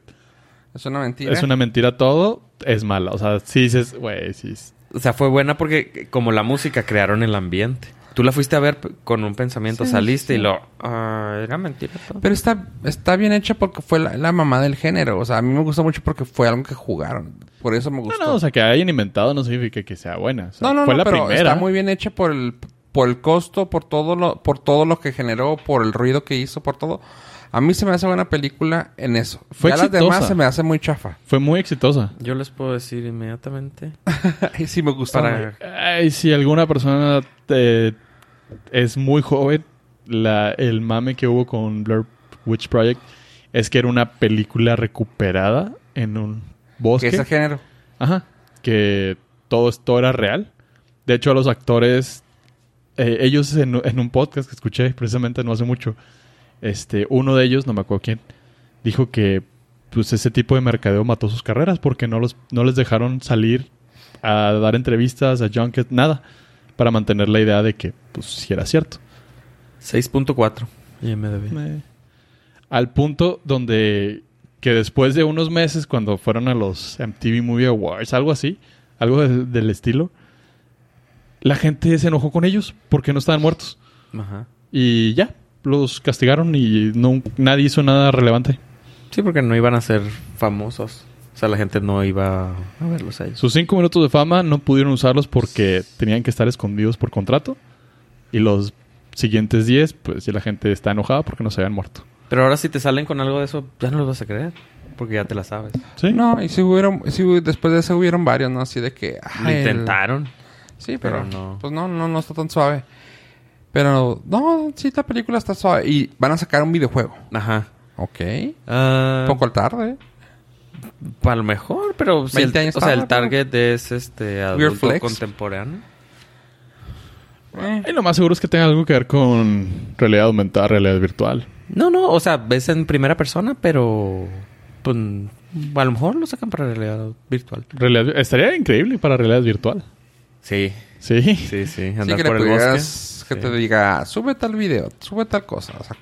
Es una mentira. es una mentira todo, es mala. O sea, si dices, güey, sí. es- O sea, fue buena porque como la música crearon el ambiente. Tú la fuiste a ver con un pensamiento, Sí, saliste sí. y lo... ah, era mentira todo. Pero está, está bien hecha porque fue la, la mamá del género. O sea, a mí me gustó mucho porque fue algo que jugaron. Por eso me No, gustó. no, o sea, que hayan inventado no significa que sea buena. O sea, no, no, fue no, la pero primera. está muy bien hecha por el, por el costo, por todo lo, por todo lo que generó, por el ruido que hizo, por todo. A mí se me hace buena película en eso. Fue ya las exitosa. demás se me hace muy chafa. Fue muy exitosa. Yo les puedo decir inmediatamente. Ay, sí me gustó. Para... Ay, si alguna persona eh, es muy joven, la, el mame que hubo con Blur Witch Project es que era una película recuperada en un Que bosque. es el género. Ajá. Que todo esto era real. De hecho, a los actores, eh, ellos en, en un podcast que escuché precisamente no hace mucho, este, uno de ellos, no me acuerdo quién, dijo que pues ese tipo de mercadeo mató sus carreras porque no los no les dejaron salir a dar entrevistas, a junket, nada, para mantener la idea de que pues sí era cierto. 6.4 IMDb. Eh, Al punto donde que después de unos meses, cuando fueron a los MTV Movie Awards, algo así, algo de- del estilo, la gente se enojó con ellos porque no estaban muertos. Ajá. Y ya, los castigaron y no, nadie hizo nada relevante. Sí, porque no iban a ser famosos. O sea, la gente no iba a verlos a ellos. Sus cinco minutos de fama no pudieron usarlos porque tenían que estar escondidos por contrato. Y los siguientes diez, pues ya la gente está enojada porque no se habían muerto. Pero ahora si te salen con algo de eso, ya no los vas a creer. Porque ya te la sabes. ¿Sí? No, y si hubieron, si después de eso hubieron varios, ¿no? Así de que... Lo el- intentaron. Sí, pero, pero no. Pues no, no, no está tan suave. Pero, no, sí, la película está suave. Y van a sacar un videojuego. Ajá. Ok. Un poco tarde. A lo mejor, pero si el, 20 años o sea, el target es este adulto contemporáneo. Eh, Y lo más seguro es que tenga algo que ver con realidad aumentada, realidad virtual. No, no, o sea, ves en primera persona, pero pues a lo mejor lo sacan para realidad virtual. Realidad- estaría increíble para realidad virtual. Sí, Sí. sí, sí, sí, andar que le por el pudieras- bosque. que Sí. te diga, sube tal video, sube tal cosa. O sea,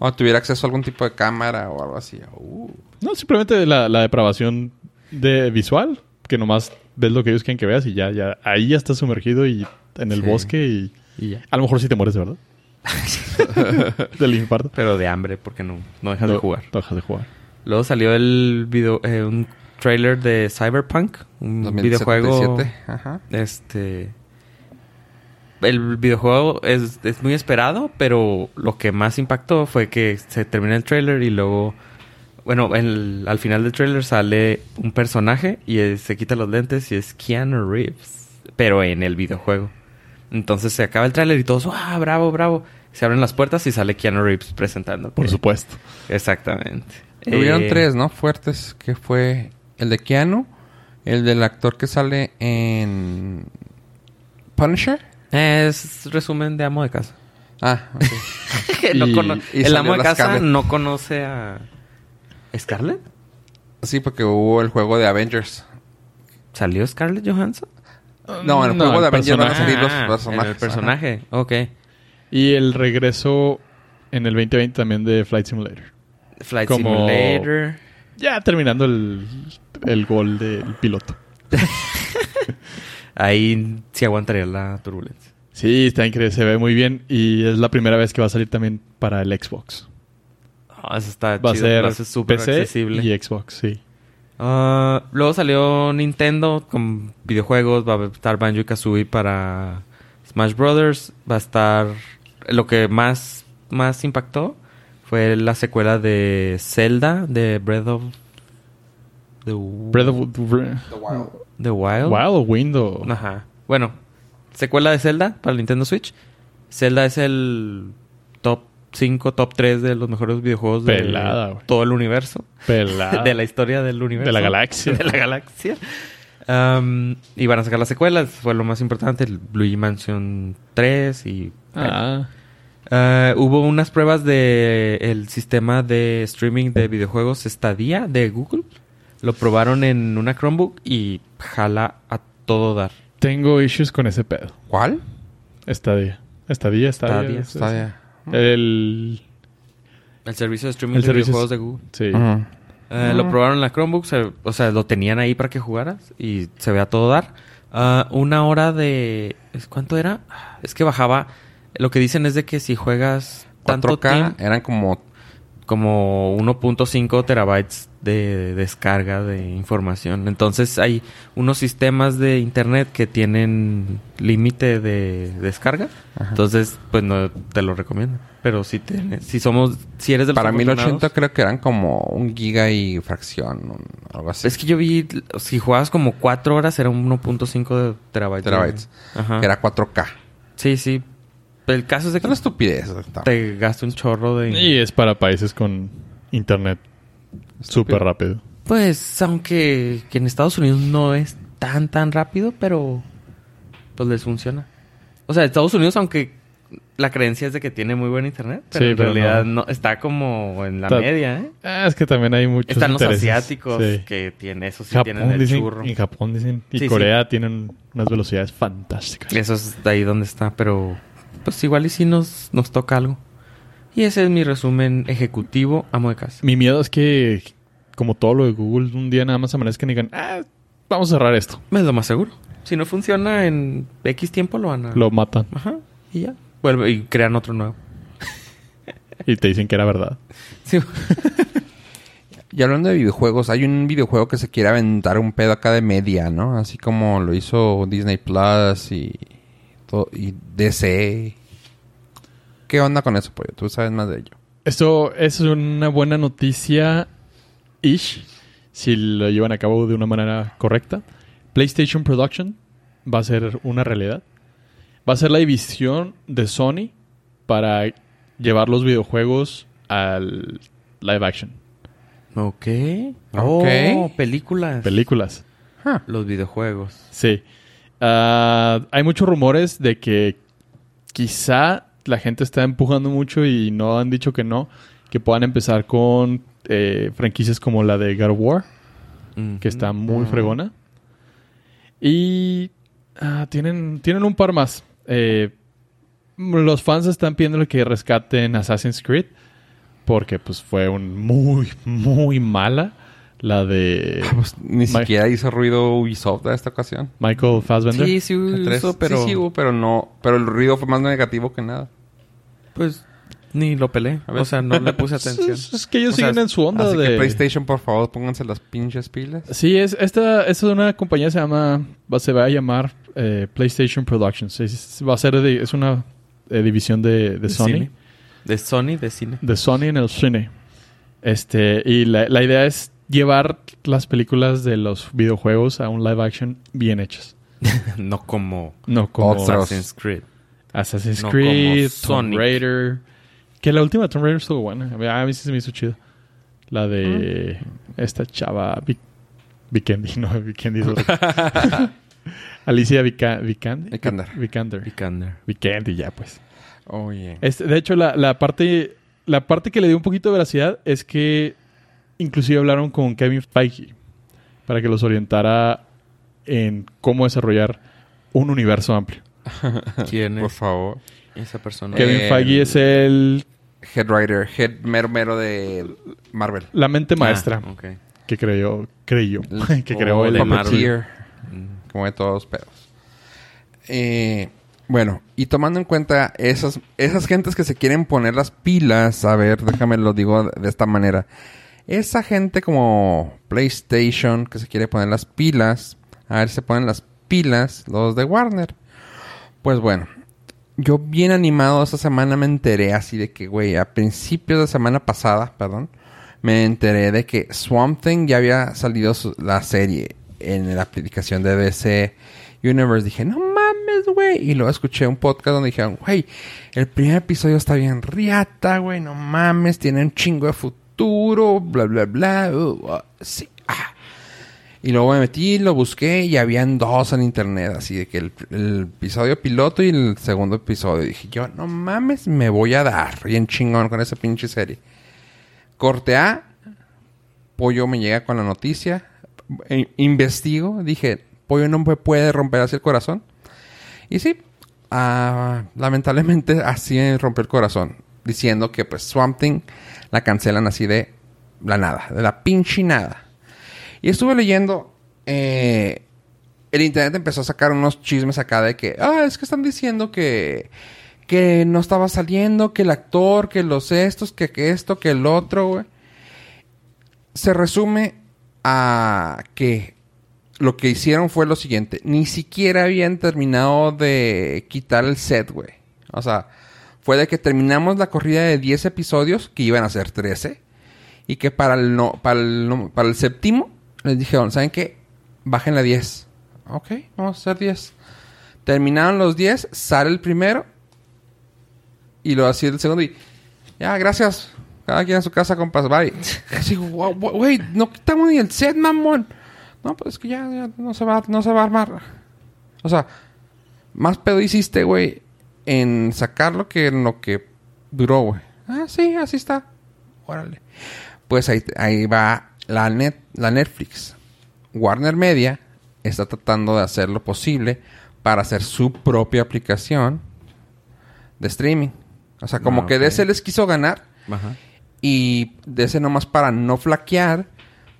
o tuviera acceso a algún tipo de cámara o algo así. Uh. No, simplemente la, la depravación de visual, que nomás ves lo que ellos quieren que veas y ya, ya, ahí ya estás sumergido y en el Sí. bosque y Y ya. a lo mejor sí te mueres, de verdad. Del infarto. Pero de hambre, porque no, no dejas de jugar. no dejas de jugar. Luego salió el video, eh, un trailer de Cyberpunk, un 2077. videojuego. Ajá. Este. El videojuego es, es muy esperado, pero lo que más impactó fue que se termina el trailer y luego. Bueno, el- al final del trailer sale un personaje y eh, se quita los lentes y es Keanu Reeves, pero en el videojuego. Entonces se acaba el trailer y todos, ¡ah, bravo, bravo! Se abren las puertas y sale Keanu Reeves presentando. Por supuesto. Exactamente. Hubieron Eh, tres, ¿no? Fuertes, que fue el de Keanu, el del actor que sale en Punisher. Es resumen de amo de casa. Ah, ok. No Y- cono- y el amo de casa Scarlett. no conoce a Scarlett. sí, porque hubo el juego de Avengers. ¿Salió Scarlett Johansson? No, en el No, juego el de Avengers van a salir los Ah, personajes. El personaje, ok. Y el regreso en el 2020 también de Flight Simulator. Flight Como- Simulator. Ya terminando el, el gol del piloto. Ahí sí aguantaría la turbulencia. Sí, está increíble, se ve muy bien y es la primera vez que va a salir también para el Xbox. Ah, eso está Va a chido. ser lo hace súper accesible. y Xbox, sí. Ah, luego salió Nintendo con videojuegos. Va a estar Banjo y Kazooie para Smash Brothers. Va a estar. Lo que más, más impactó fue la secuela de Zelda, de Breath of the, Breath of the Wild. Wild o Wind o- Ajá. Bueno, secuela de Zelda para el Nintendo Switch. Zelda es el top 5, top 3 de los mejores videojuegos de todo el universo. pelada. de la historia del universo. De la galaxia. De la galaxia. Um, y van a sacar las secuelas. Fue lo más importante. El Luigi Mansion 3 y... Ah, Uh, hubo unas pruebas de el sistema de streaming de videojuegos Stadia de Google. Lo probaron en una Chromebook y jala a todo dar. tengo issues con ese pedo. ¿Cuál? Estadía. Estadía, estadía. Stadia. es- Está ya. El El servicio de streaming El de videojuegos de Google. Sí. Eh, Lo probaron en la Chromebook, se- o sea, lo tenían ahí para que jugaras y se vea todo dar. Ah, una hora de... ¿es- ¿Cuánto era? Es que bajaba... Lo que dicen es de que si juegas tanto 4K tiempo, eran como como 1.5 terabytes de descarga de información. Entonces hay unos sistemas de internet que tienen límite de descarga. Ajá. Entonces, pues no te lo recomiendo. Pero si tienes, si somos, si eres de los para 1080 afortunados- creo que eran como un giga y fracción, un- algo así. Es que yo vi, si jugabas como 4 horas, era un 1.5 de terabytes. Terabytes. Ajá. Que era 4K. Sí, sí. El caso es de Es que una estupidez. está- te gasta un chorro de... Y es para países con internet súper rápido. Pues, aunque que en Estados Unidos no es tan, tan rápido, pero pues les funciona. O sea, Estados Unidos, aunque la creencia es de que tiene muy buen internet, pero Sí, en pero realidad no. no. está como en la Está- media, ¿eh? Ah, es que también hay muchos Están los intereses. asiáticos Sí. que tienen eso, sí tienen Japón el dicen, churro. en Japón dicen, y Sí, sí. Corea tienen unas velocidades fantásticas. Eso es de ahí donde está, pero pues igual y si nos, nos toca algo. Y ese es mi resumen ejecutivo, amo de casa. Mi miedo es que, como todo lo de Google, un día nada más amanezcan y digan, ah, vamos a cerrar esto. Es lo más seguro. Si no funciona en X tiempo lo van a... Lo matan Ajá, y ya. Vuelve y crean otro nuevo. y te dicen que era verdad. Sí. Y hablando de videojuegos, hay un videojuego que se quiere aventar un pedo acá de media, ¿no? Así como lo hizo Disney Plus y, todo, y DC. ¿Qué onda con eso, pollo? Tú sabes más de ello. Esto es una buena noticia, ish, si lo llevan a cabo de una manera correcta. PlayStation Production va a ser una realidad. Va a ser la división de Sony para llevar los videojuegos al live action. Ok. Ok. Oh, películas. Películas. Los videojuegos. Sí. Ah, hay muchos rumores de que quizá la gente está empujando mucho y no han dicho que no, que puedan empezar con eh, franquicias como la de God of War, que está muy Ujú. fregona. Y ah, tienen, tienen un par más. Eh, los fans están pidiendo que rescaten Assassin's Creed porque pues fue un muy, muy mala la de pues, ni Ma- siquiera hizo ruido Ubisoft de esta ocasión. Michael Fassbender. Sí, sí, uso, pero... Sí, sí hubo, pero no. Pero el ruido fue más negativo que nada. Pues ni lo pelé. A ver. O sea, no le puse atención. Es, es que ellos O sea, siguen en su onda Así de... que PlayStation, por favor, pónganse las pinches pilas. Sí, es, esta, esta es una compañía que se llama... va- se va a llamar eh, PlayStation Productions. Es, va a ser... de- es una eh, división de, de Sony. cine. De Sony, de cine. De Sony en el cine. Este... Y la, la idea es llevar las películas de los videojuegos a un live action bien hechas. no como No como Otros. Assassin's Creed. Assassin's No Creed, como Tomb Sonic. Raider. Que la última Tomb Raider estuvo buena. A mí- sí se me hizo chido. La de esta chava Vic- Vikendi, no, Vikendi. Alicia Vika- Vikander. Vikander. Vikander. Vikander. Vikendi, ya pues. Oye. Este, de hecho, la, la parte la parte que le dio un poquito de veracidad es que inclusive hablaron con Kevin Feige para que los orientara en cómo desarrollar un universo amplio. ¿Quién Por favor. esa persona? Kevin El- Feige es el Head writer, head mero mero de Marvel. la mente maestra Ah, ok. que creyó, creyó, que Oh, creó el de Marvel. Mm. como de todos los pedos. Eh, bueno, y tomando en cuenta esas, esas gentes que se quieren poner las pilas, a ver, déjame lo digo de esta manera. Esa gente como PlayStation que se quiere poner las pilas, a ver si se ponen las pilas los de Warner. Pues bueno, yo bien animado esta semana me enteré así de que, güey, a principios de semana pasada, perdón, me enteré de que Swamp Thing ya había salido la serie en la aplicación de DC Universe. Dije, no mames, güey. Y luego escuché un podcast donde dijeron, güey, el primer episodio está bien riata, güey, no mames, tiene un chingo de futuro, bla, bla, bla. uh, uh, sí, ah. Y luego me metí, lo busqué y habían dos en internet, así de que el, episodio piloto y el segundo episodio. dije yo, no mames, me voy a dar bien chingón con esa pinche serie. Corte A, Pollo me llega con la noticia, e- investigo, dije, Pollo no me puede romper así el corazón. Y sí, ah, lamentablemente así rompió el corazón. Diciendo que pues Swamp Thing la cancelan así de la nada, de la pinche nada. Y estuve leyendo, eh, el internet empezó a sacar unos chismes acá de que, ah, es que están diciendo que, que no estaba saliendo, que el actor, que los estos, que, que esto, que el otro, güey. Se resume a que lo que hicieron fue lo siguiente. Ni siquiera habían terminado de quitar el set, güey. O sea, fue de que terminamos la corrida de 10 episodios, que iban a ser 13. Y que para el, no, para el, no- para el séptimo les dijeron, ¿saben qué? Bajen la 10. Ok, vamos a hacer 10. Terminaron los 10, sale el primero. Y lo hacía el segundo y... Ya, gracias. Cada quien a su casa, compas. Bye. Así, "Guau, guau, güey, no quitamos ni el set, mamón. No, pues es que ya, ya no, se va, no se va a armar. O sea, más pedo hiciste, güey, en sacarlo que en lo que duró, güey. Ah, sí, así está. Órale. Pues ahí, ahí va la, net, la Netflix. Warner Media está tratando de hacer lo posible para hacer su propia aplicación de streaming. O sea, como Ah, que ok. DC les quiso ganar Ajá. y DC nomás para no flaquear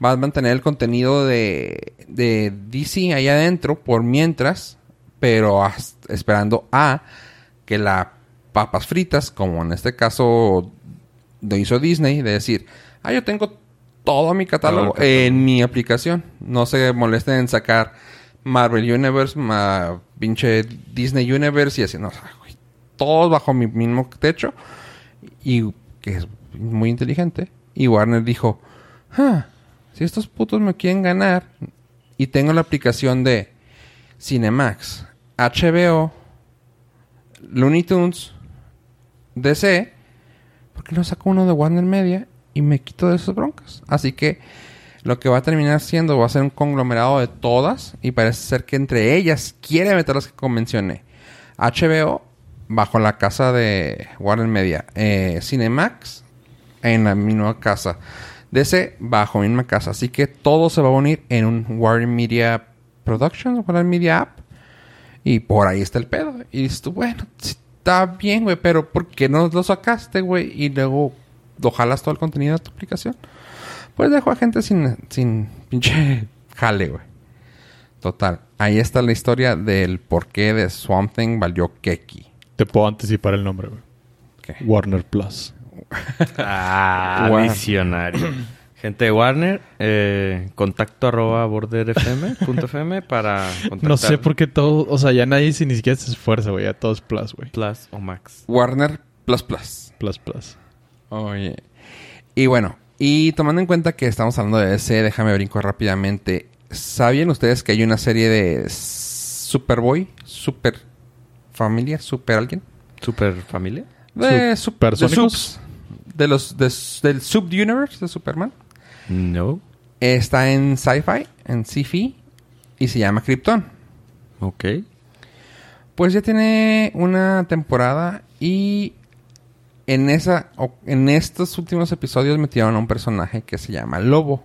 va a mantener el contenido de, de DC ahí adentro por mientras, pero hasta- esperando a que la papas fritas, como en este caso lo hizo Disney, de decir, ah, yo tengo todo mi catálogo, Todo el catálogo. en mi aplicación. No se molesten en sacar Marvel Universe, ma, pinche Disney Universe y así, no, o sea, güey, todos bajo mi mismo techo y que es muy inteligente. Y Warner dijo, "Ah, si estos putos me quieren ganar y tengo la aplicación de Cinemax, HBO, Looney Tunes, DC, ¿por qué no saco uno de Warner Media y me quito de esas broncas? Así que lo que va a terminar siendo va a ser un conglomerado de todas y parece ser que entre ellas quiere meter las que mencioné. HBO bajo la casa de Warner Media, eh, Cinemax en la misma casa, DC bajo misma casa, así que todo se va a unir en un Warner Media Productions, Warner Media App y por ahí está el pedo. Y dices tú, bueno, está bien, güey, pero ¿por qué no lo sacaste, güey? Y luego lo jalas todo el contenido de tu aplicación. Pues dejo a gente sin, sin pinche jale, güey. Total. Ahí está la historia del porqué de Swamp Thing valió Keki. Te puedo anticipar el nombre, güey. ¿Qué? Warner Plus. Ah, visionario. Gente de Warner, eh, contacto arroba borderfm.fm para contactar No sé por qué todo... O sea, ya nadie si ni siquiera se esfuerza, güey. Ya todo es Plus, güey. Plus o Max. Warner Plus Plus. Plus, Plus. Oye. Y bueno, y tomando en cuenta que estamos hablando de DC, déjame brinco rápidamente. ¿Sabían ustedes que hay una serie de Superboy? Super familia, super alguien. Super familia. De, sup- de subs. De los de- del Sub-Universe de Superman. No. Está en Sci-Fi, en Sci-Fi. Y se llama Krypton. Ok. Pues ya tiene una temporada y en esa en estos últimos episodios metieron a un personaje que se llama Lobo.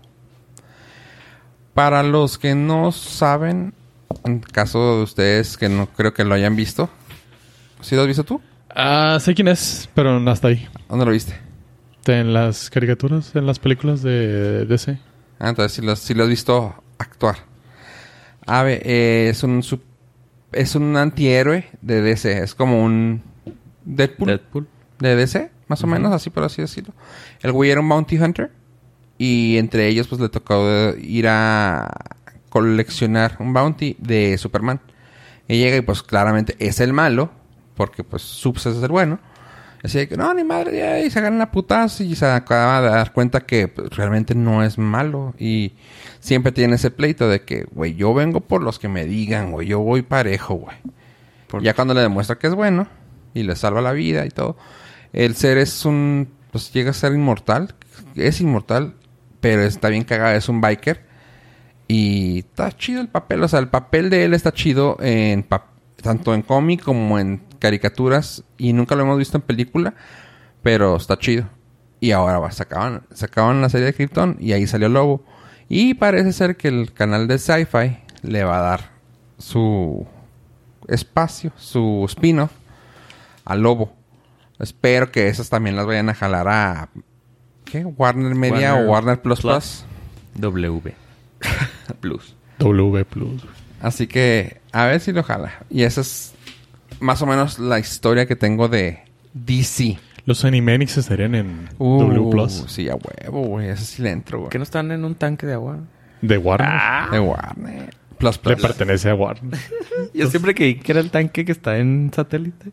Para los que no saben, en caso de ustedes que no creo que lo hayan visto, ¿sí lo has visto tú? Ah, sé quién es, pero no hasta ahí. ¿Dónde lo viste? En las caricaturas, en las películas de DC. Ah, entonces sí lo, has- sí lo has visto actuar. A ver, eh, es un sup- es un antihéroe de DC, es como un Deadpool. Deadpool. de DC, más o menos, así por así decirlo. El güey era un bounty hunter y entre ellos pues le tocó ir a coleccionar un bounty de Superman. Y llega y pues claramente es el malo, porque pues Subs es el bueno. Así que no, ni madre, ya", y se ganan la putazo y se acaba de dar cuenta que pues, realmente no es malo. Y siempre tiene ese pleito de que, güey, yo vengo por los que me digan, güey, yo voy parejo, güey. Ya cuando le demuestra que es bueno y le salva la vida y todo, el ser es un. Pues llega a ser inmortal. Es inmortal, pero está bien cagado. Es un biker. Y está chido el papel. O sea, el papel de él está chido en tanto en cómic como en caricaturas. Y nunca lo hemos visto en película. Pero está chido. Y ahora va, sacaban, sacaban la serie de Krypton y ahí salió Lobo. Y parece ser que el canal de Sci-Fi le va a dar su espacio, su spin-off a Lobo. Espero que esas también las vayan a jalar a... ¿Qué? Warner Media Warner o Warner Plus Plus. Plus. W. Plus. W Plus. Así que a ver si lo jala. Y esa es más o menos la historia que tengo de DC. Los Animanics estarían en Uh, W Plus. Sí, a huevo, güey. Ese sí le entro, güey. ¿Que no están en un tanque de agua? De Warner. De Warner. Plus Le Plus. pertenece a Warner. Yo siempre creí que era el tanque que está en satélite.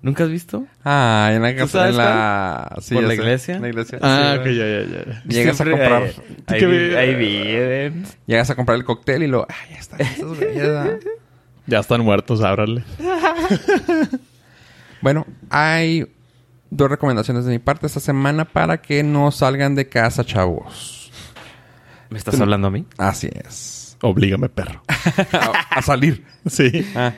¿Nunca has visto? Ah, en la ¿Tú casa, en la... sí, ¿Por ya la iglesia? La iglesia. ah, Sí, ok, ya, ya, ya. Llegas a comprar... Ahí, ahí, ahí viven. Llegas a comprar el cóctel y lo... Ah, ya está. Güeyes, ¿verdad? Ya están muertos, ábrale. Bueno, hay dos recomendaciones de mi parte esta semana para que no salgan de casa, chavos. ¿Me estás hablando a mí? Así es. Oblígame, perro. a, a salir. Sí. Ah.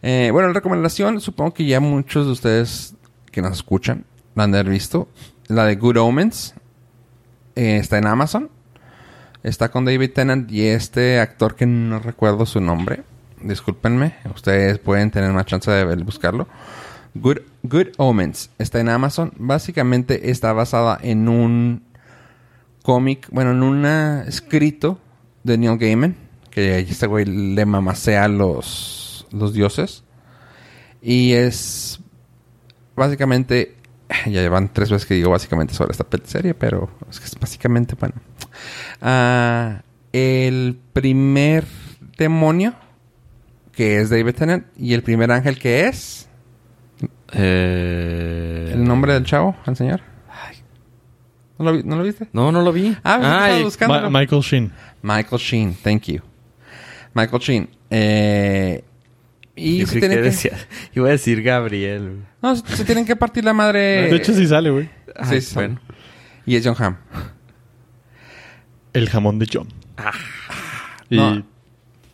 Eh, bueno, la recomendación, supongo que ya muchos de ustedes que nos escuchan la han de haber visto. La de Good Omens. Eh, está en Amazon. Está con David Tennant y este actor que no recuerdo su nombre. Discúlpenme. Ustedes pueden tener más chance de buscarlo. Good, Good Omens. Está en Amazon. Básicamente está basada en un cómic, bueno, en un escrito de Neil Gaiman, que este güey le mamacea a los, los dioses. Y es básicamente, ya llevan tres veces que digo básicamente sobre esta serie, pero es que es básicamente, bueno. Ah, el primer demonio, que es David Tennant, y el primer ángel que es, Eh... el nombre del chavo, al señor. ¿No lo, vi- ¿no lo viste? No, no lo vi. Ah, pues, Ay, estaba buscándolo. Ma- Michael Sheen. Michael Sheen, thank you. Michael Sheen. Eh, y yo se tienen que, decía... Iba a decir Gabriel. no, se se tienen que partir la madre. De hecho, sí sale, güey. Ay, sí, bueno. Y es John Hamm. El jamón de John. Y No.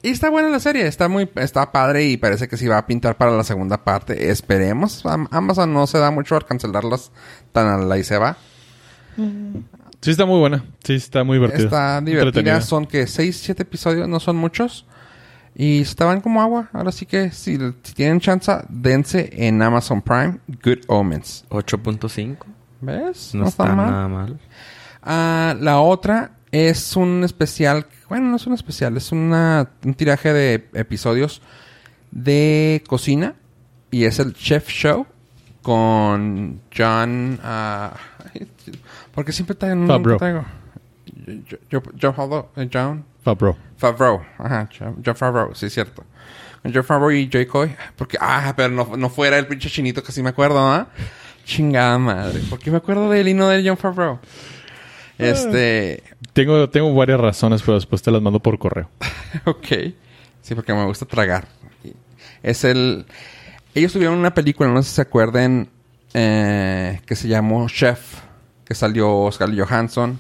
Y está buena la serie, está muy, está padre y parece que sí va a pintar para la segunda parte. Esperemos. Am- Amazon no se da mucho al cancelarlas tan a la y se va. sí está muy buena. Sí está muy divertida. Está divertida. Son que 6, 7 episodios, no son muchos. Y estaban como agua. Ahora sí que si, si tienen chance, dense en Amazon Prime Good Omens. 8.5. ¿Ves? No, está, nada mal. Ah, la otra es un especial. Bueno, no es un especial, es una, un tiraje de episodios de cocina. Y es el Chef Show con John. ah, porque siempre traigo un Favreau. traigo. Yo- yo- John Favreau. eh, John Fabro. Favreau. Ajá, John, Favreau, sí, es cierto. John Favreau y Joy Coy. Porque, ah, pero no, no fuera el pinche chinito que sí me acuerdo, ¿ah? Chingada madre. ¿Por qué me acuerdo de él y no de John Favreau? Este. Tengo, tengo varias razones, pero después te las mando por correo. Ok. Sí, porque me gusta tragar. Es el... Ellos tuvieron una película, no sé si se acuerden, eh, que se llamó Chef, que salió Scarlett Johansson.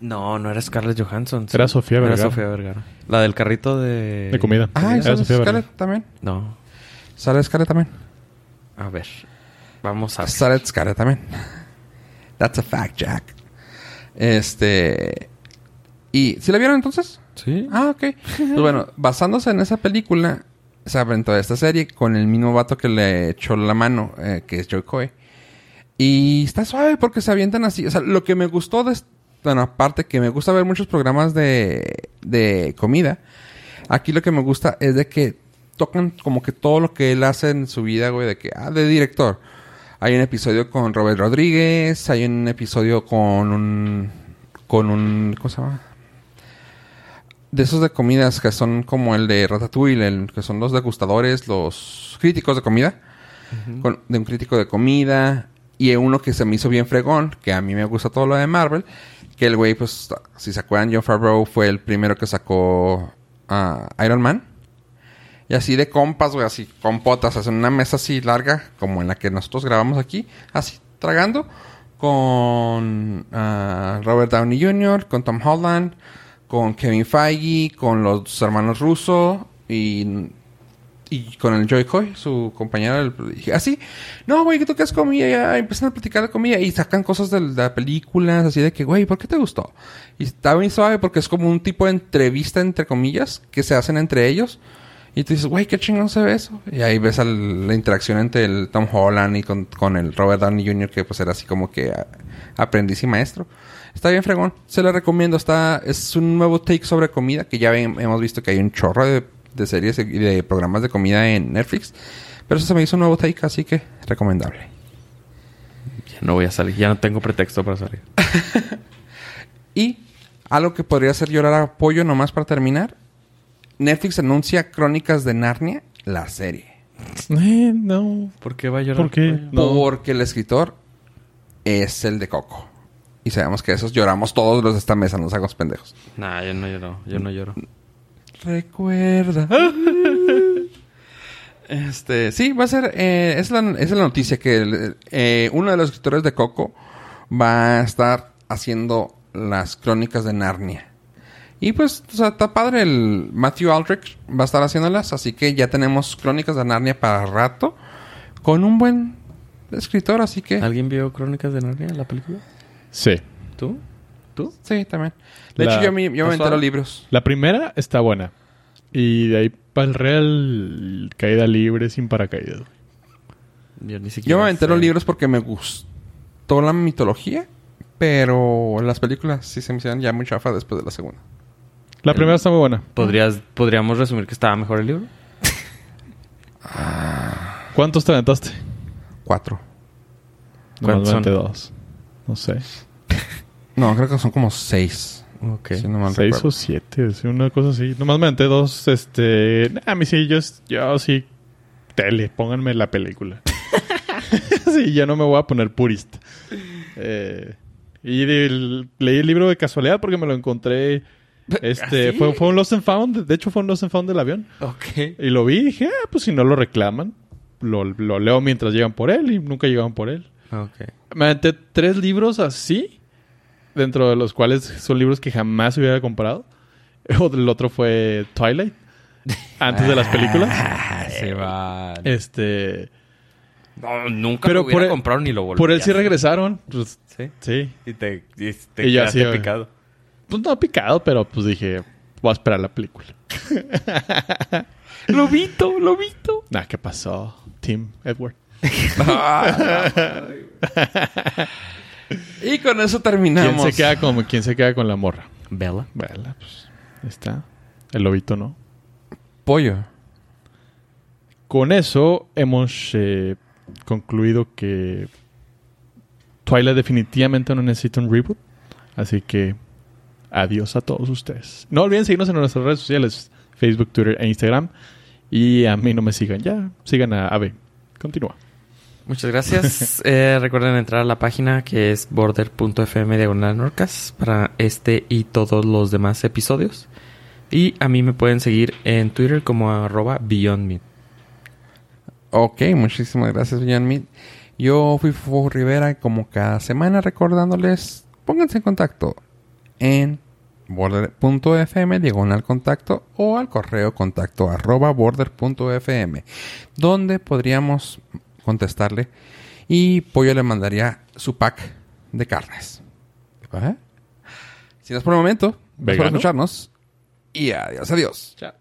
No, no era Scarlett Johansson. Era Sofía Vergara. Era Sofía Vergara. La del carrito de... De comida. Ah, ¿y Era Sofía Vergara. Scarlett también? No. ¿Sale Scarlett también? A ver. Vamos a... Sale Scarlett también. That's a fact, Jack. Este... ¿Y si la vieron entonces? Sí. Ah, ok. Pues bueno, basándose en esa película, se aventó esta serie con el mismo vato que le echó la mano, eh, que es Joy Coy. Y está suave porque se avientan así. O sea, lo que me gustó de... Bueno, aparte que me gusta ver muchos programas de, de comida. Aquí lo que me gusta es de que tocan como que todo lo que él hace en su vida, güey, de que, ah, de director. Hay un episodio con Robert Rodríguez, hay un episodio con un... con un... ¿Cómo se llama? de esos de comidas que son como el de Ratatouille, el, que son los degustadores, los críticos de comida, con- de un crítico de comida, y uno que se me hizo bien fregón, que a mí me gusta todo lo de Marvel, que el güey, pues, si se acuerdan, John Favreau fue el primero que sacó a Iron Man. Y así de compas, güey, así, con potas, en una mesa así larga, como en la que nosotros grabamos aquí, así, tragando, con ah, Robert Downey Jr., con Tom Holland, con Kevin Feige, con los hermanos Russo y, y con el Joy Coy, su compañero. y así, no, güey, tú qué es comida, ya empiezan a platicar de comida y sacan cosas de la película, así de que, güey, ¿por qué te gustó? Y está bien suave porque es como un tipo de entrevista, entre comillas, que se hacen entre ellos. Y tú dices, güey, qué chingón se ve eso. Y ahí ves al- la interacción entre el Tom Holland y con, con el Robert Downey Jr., que pues era así como que ah, aprendiz y maestro. Está bien fregón. Se lo recomiendo. Está, es un nuevo take sobre comida, que ya hemos visto que hay un chorro de, de series y de programas de comida en Netflix. Pero eso se me hizo un nuevo take, así que recomendable. Ya no voy a salir. Ya no tengo pretexto para salir. Y algo que podría hacer llorar a pollo nomás para terminar. Netflix anuncia Crónicas de Narnia, la serie. Eh, no. ¿Por qué va a llorar? ¿Por qué? No. Porque el escritor es el de Coco. Y sabemos que esos lloramos todos los de esta mesa, nos hagamos pendejos. Nah, yo no lloro. Yo no lloro. Recuerda. este, sí, va a ser. eh, es, la, es la noticia que el- eh, uno de los escritores de Coco va a estar haciendo las crónicas de Narnia. Y pues, o sea, está padre. El Matthew Aldrich va a estar haciéndolas. Así que ya tenemos crónicas de Narnia para rato. Con un buen escritor, así que. ¿Alguien vio Crónicas de Narnia, la película? Sí. ¿Tú? ¿Tú? Sí, también. De La- hecho, yo, me- yo me ¿Está aventé los suave? libros. La primera está buena. Y de ahí para el real, caída libre sin paracaídas. Yo ni siquiera. Yo me los libros porque me gustó la mitología. Pero las películas sí se me hicieron ya muy chafa después de la segunda. La El- primera está muy buena. ¿Podrías, ¿Podríamos resumir que estaba mejor el libro? ¿Cuántos te aventaste? Cuatro. ¿Cuántos dos. No sé. No, creo que son como seis. Ok. Si no mal Seis recuerdo. o siete, sí, una cosa así. Nomás me aventé dos, este... nah, A mí sí, yo, yo sí... Tele, pónganme la película. sí, yo no me voy a poner purista. Eh, y leí el libro de casualidad porque me lo encontré... Este, ¿Así? fue, fue un Lost and Found. De hecho, fue un Lost and Found del avión. Ok. Y lo vi y dije, ah, pues si no lo reclaman, lo, lo leo mientras llegan por él y nunca llegan por él. Ok. Me aventé tres libros así, dentro de los cuales son libros que jamás hubiera comprado. O El otro fue Twilight, antes de las películas. Ah, se va. Este, No, nunca Pero lo hubiera por el- comprado ni lo volví por él sí regresaron. Pues, Sí. sí. Y te, y te Y yo quedaste así, picado. Pues no picado, pero pues dije, voy a esperar la película. Lobito, lobito. Nah, ¿qué pasó? Tim Edward. Y con eso ¿Quién terminamos. se, queda con, ¿Quién se queda con la morra? Bella. Vela, pues ahí está. El lobito no. Pollo. Con eso hemos eh, concluido que Twilight definitivamente no necesita un reboot. Así que adiós a todos ustedes. No olviden seguirnos en nuestras redes sociales, Facebook, Twitter e Instagram. Y a mí no me sigan ya. Sigan a Ave. Continúa. Muchas gracias. Eh, recuerden entrar a la página que es border.fm diagonal norcas para este y todos los demás episodios. Y a mí me pueden seguir en Twitter como arroba beyondme. Ok, muchísimas gracias, Villan Meat. Yo fui Fufo Rivera como cada semana recordándoles, pónganse en contacto en border.fm diagonal contacto o al correo contacto arroba border.fm donde podríamos contestarle y Pollo le mandaría su pack de carnes. ¿Eh? Sin más por el momento, gracias por escucharnos y adiós, adiós. Chao.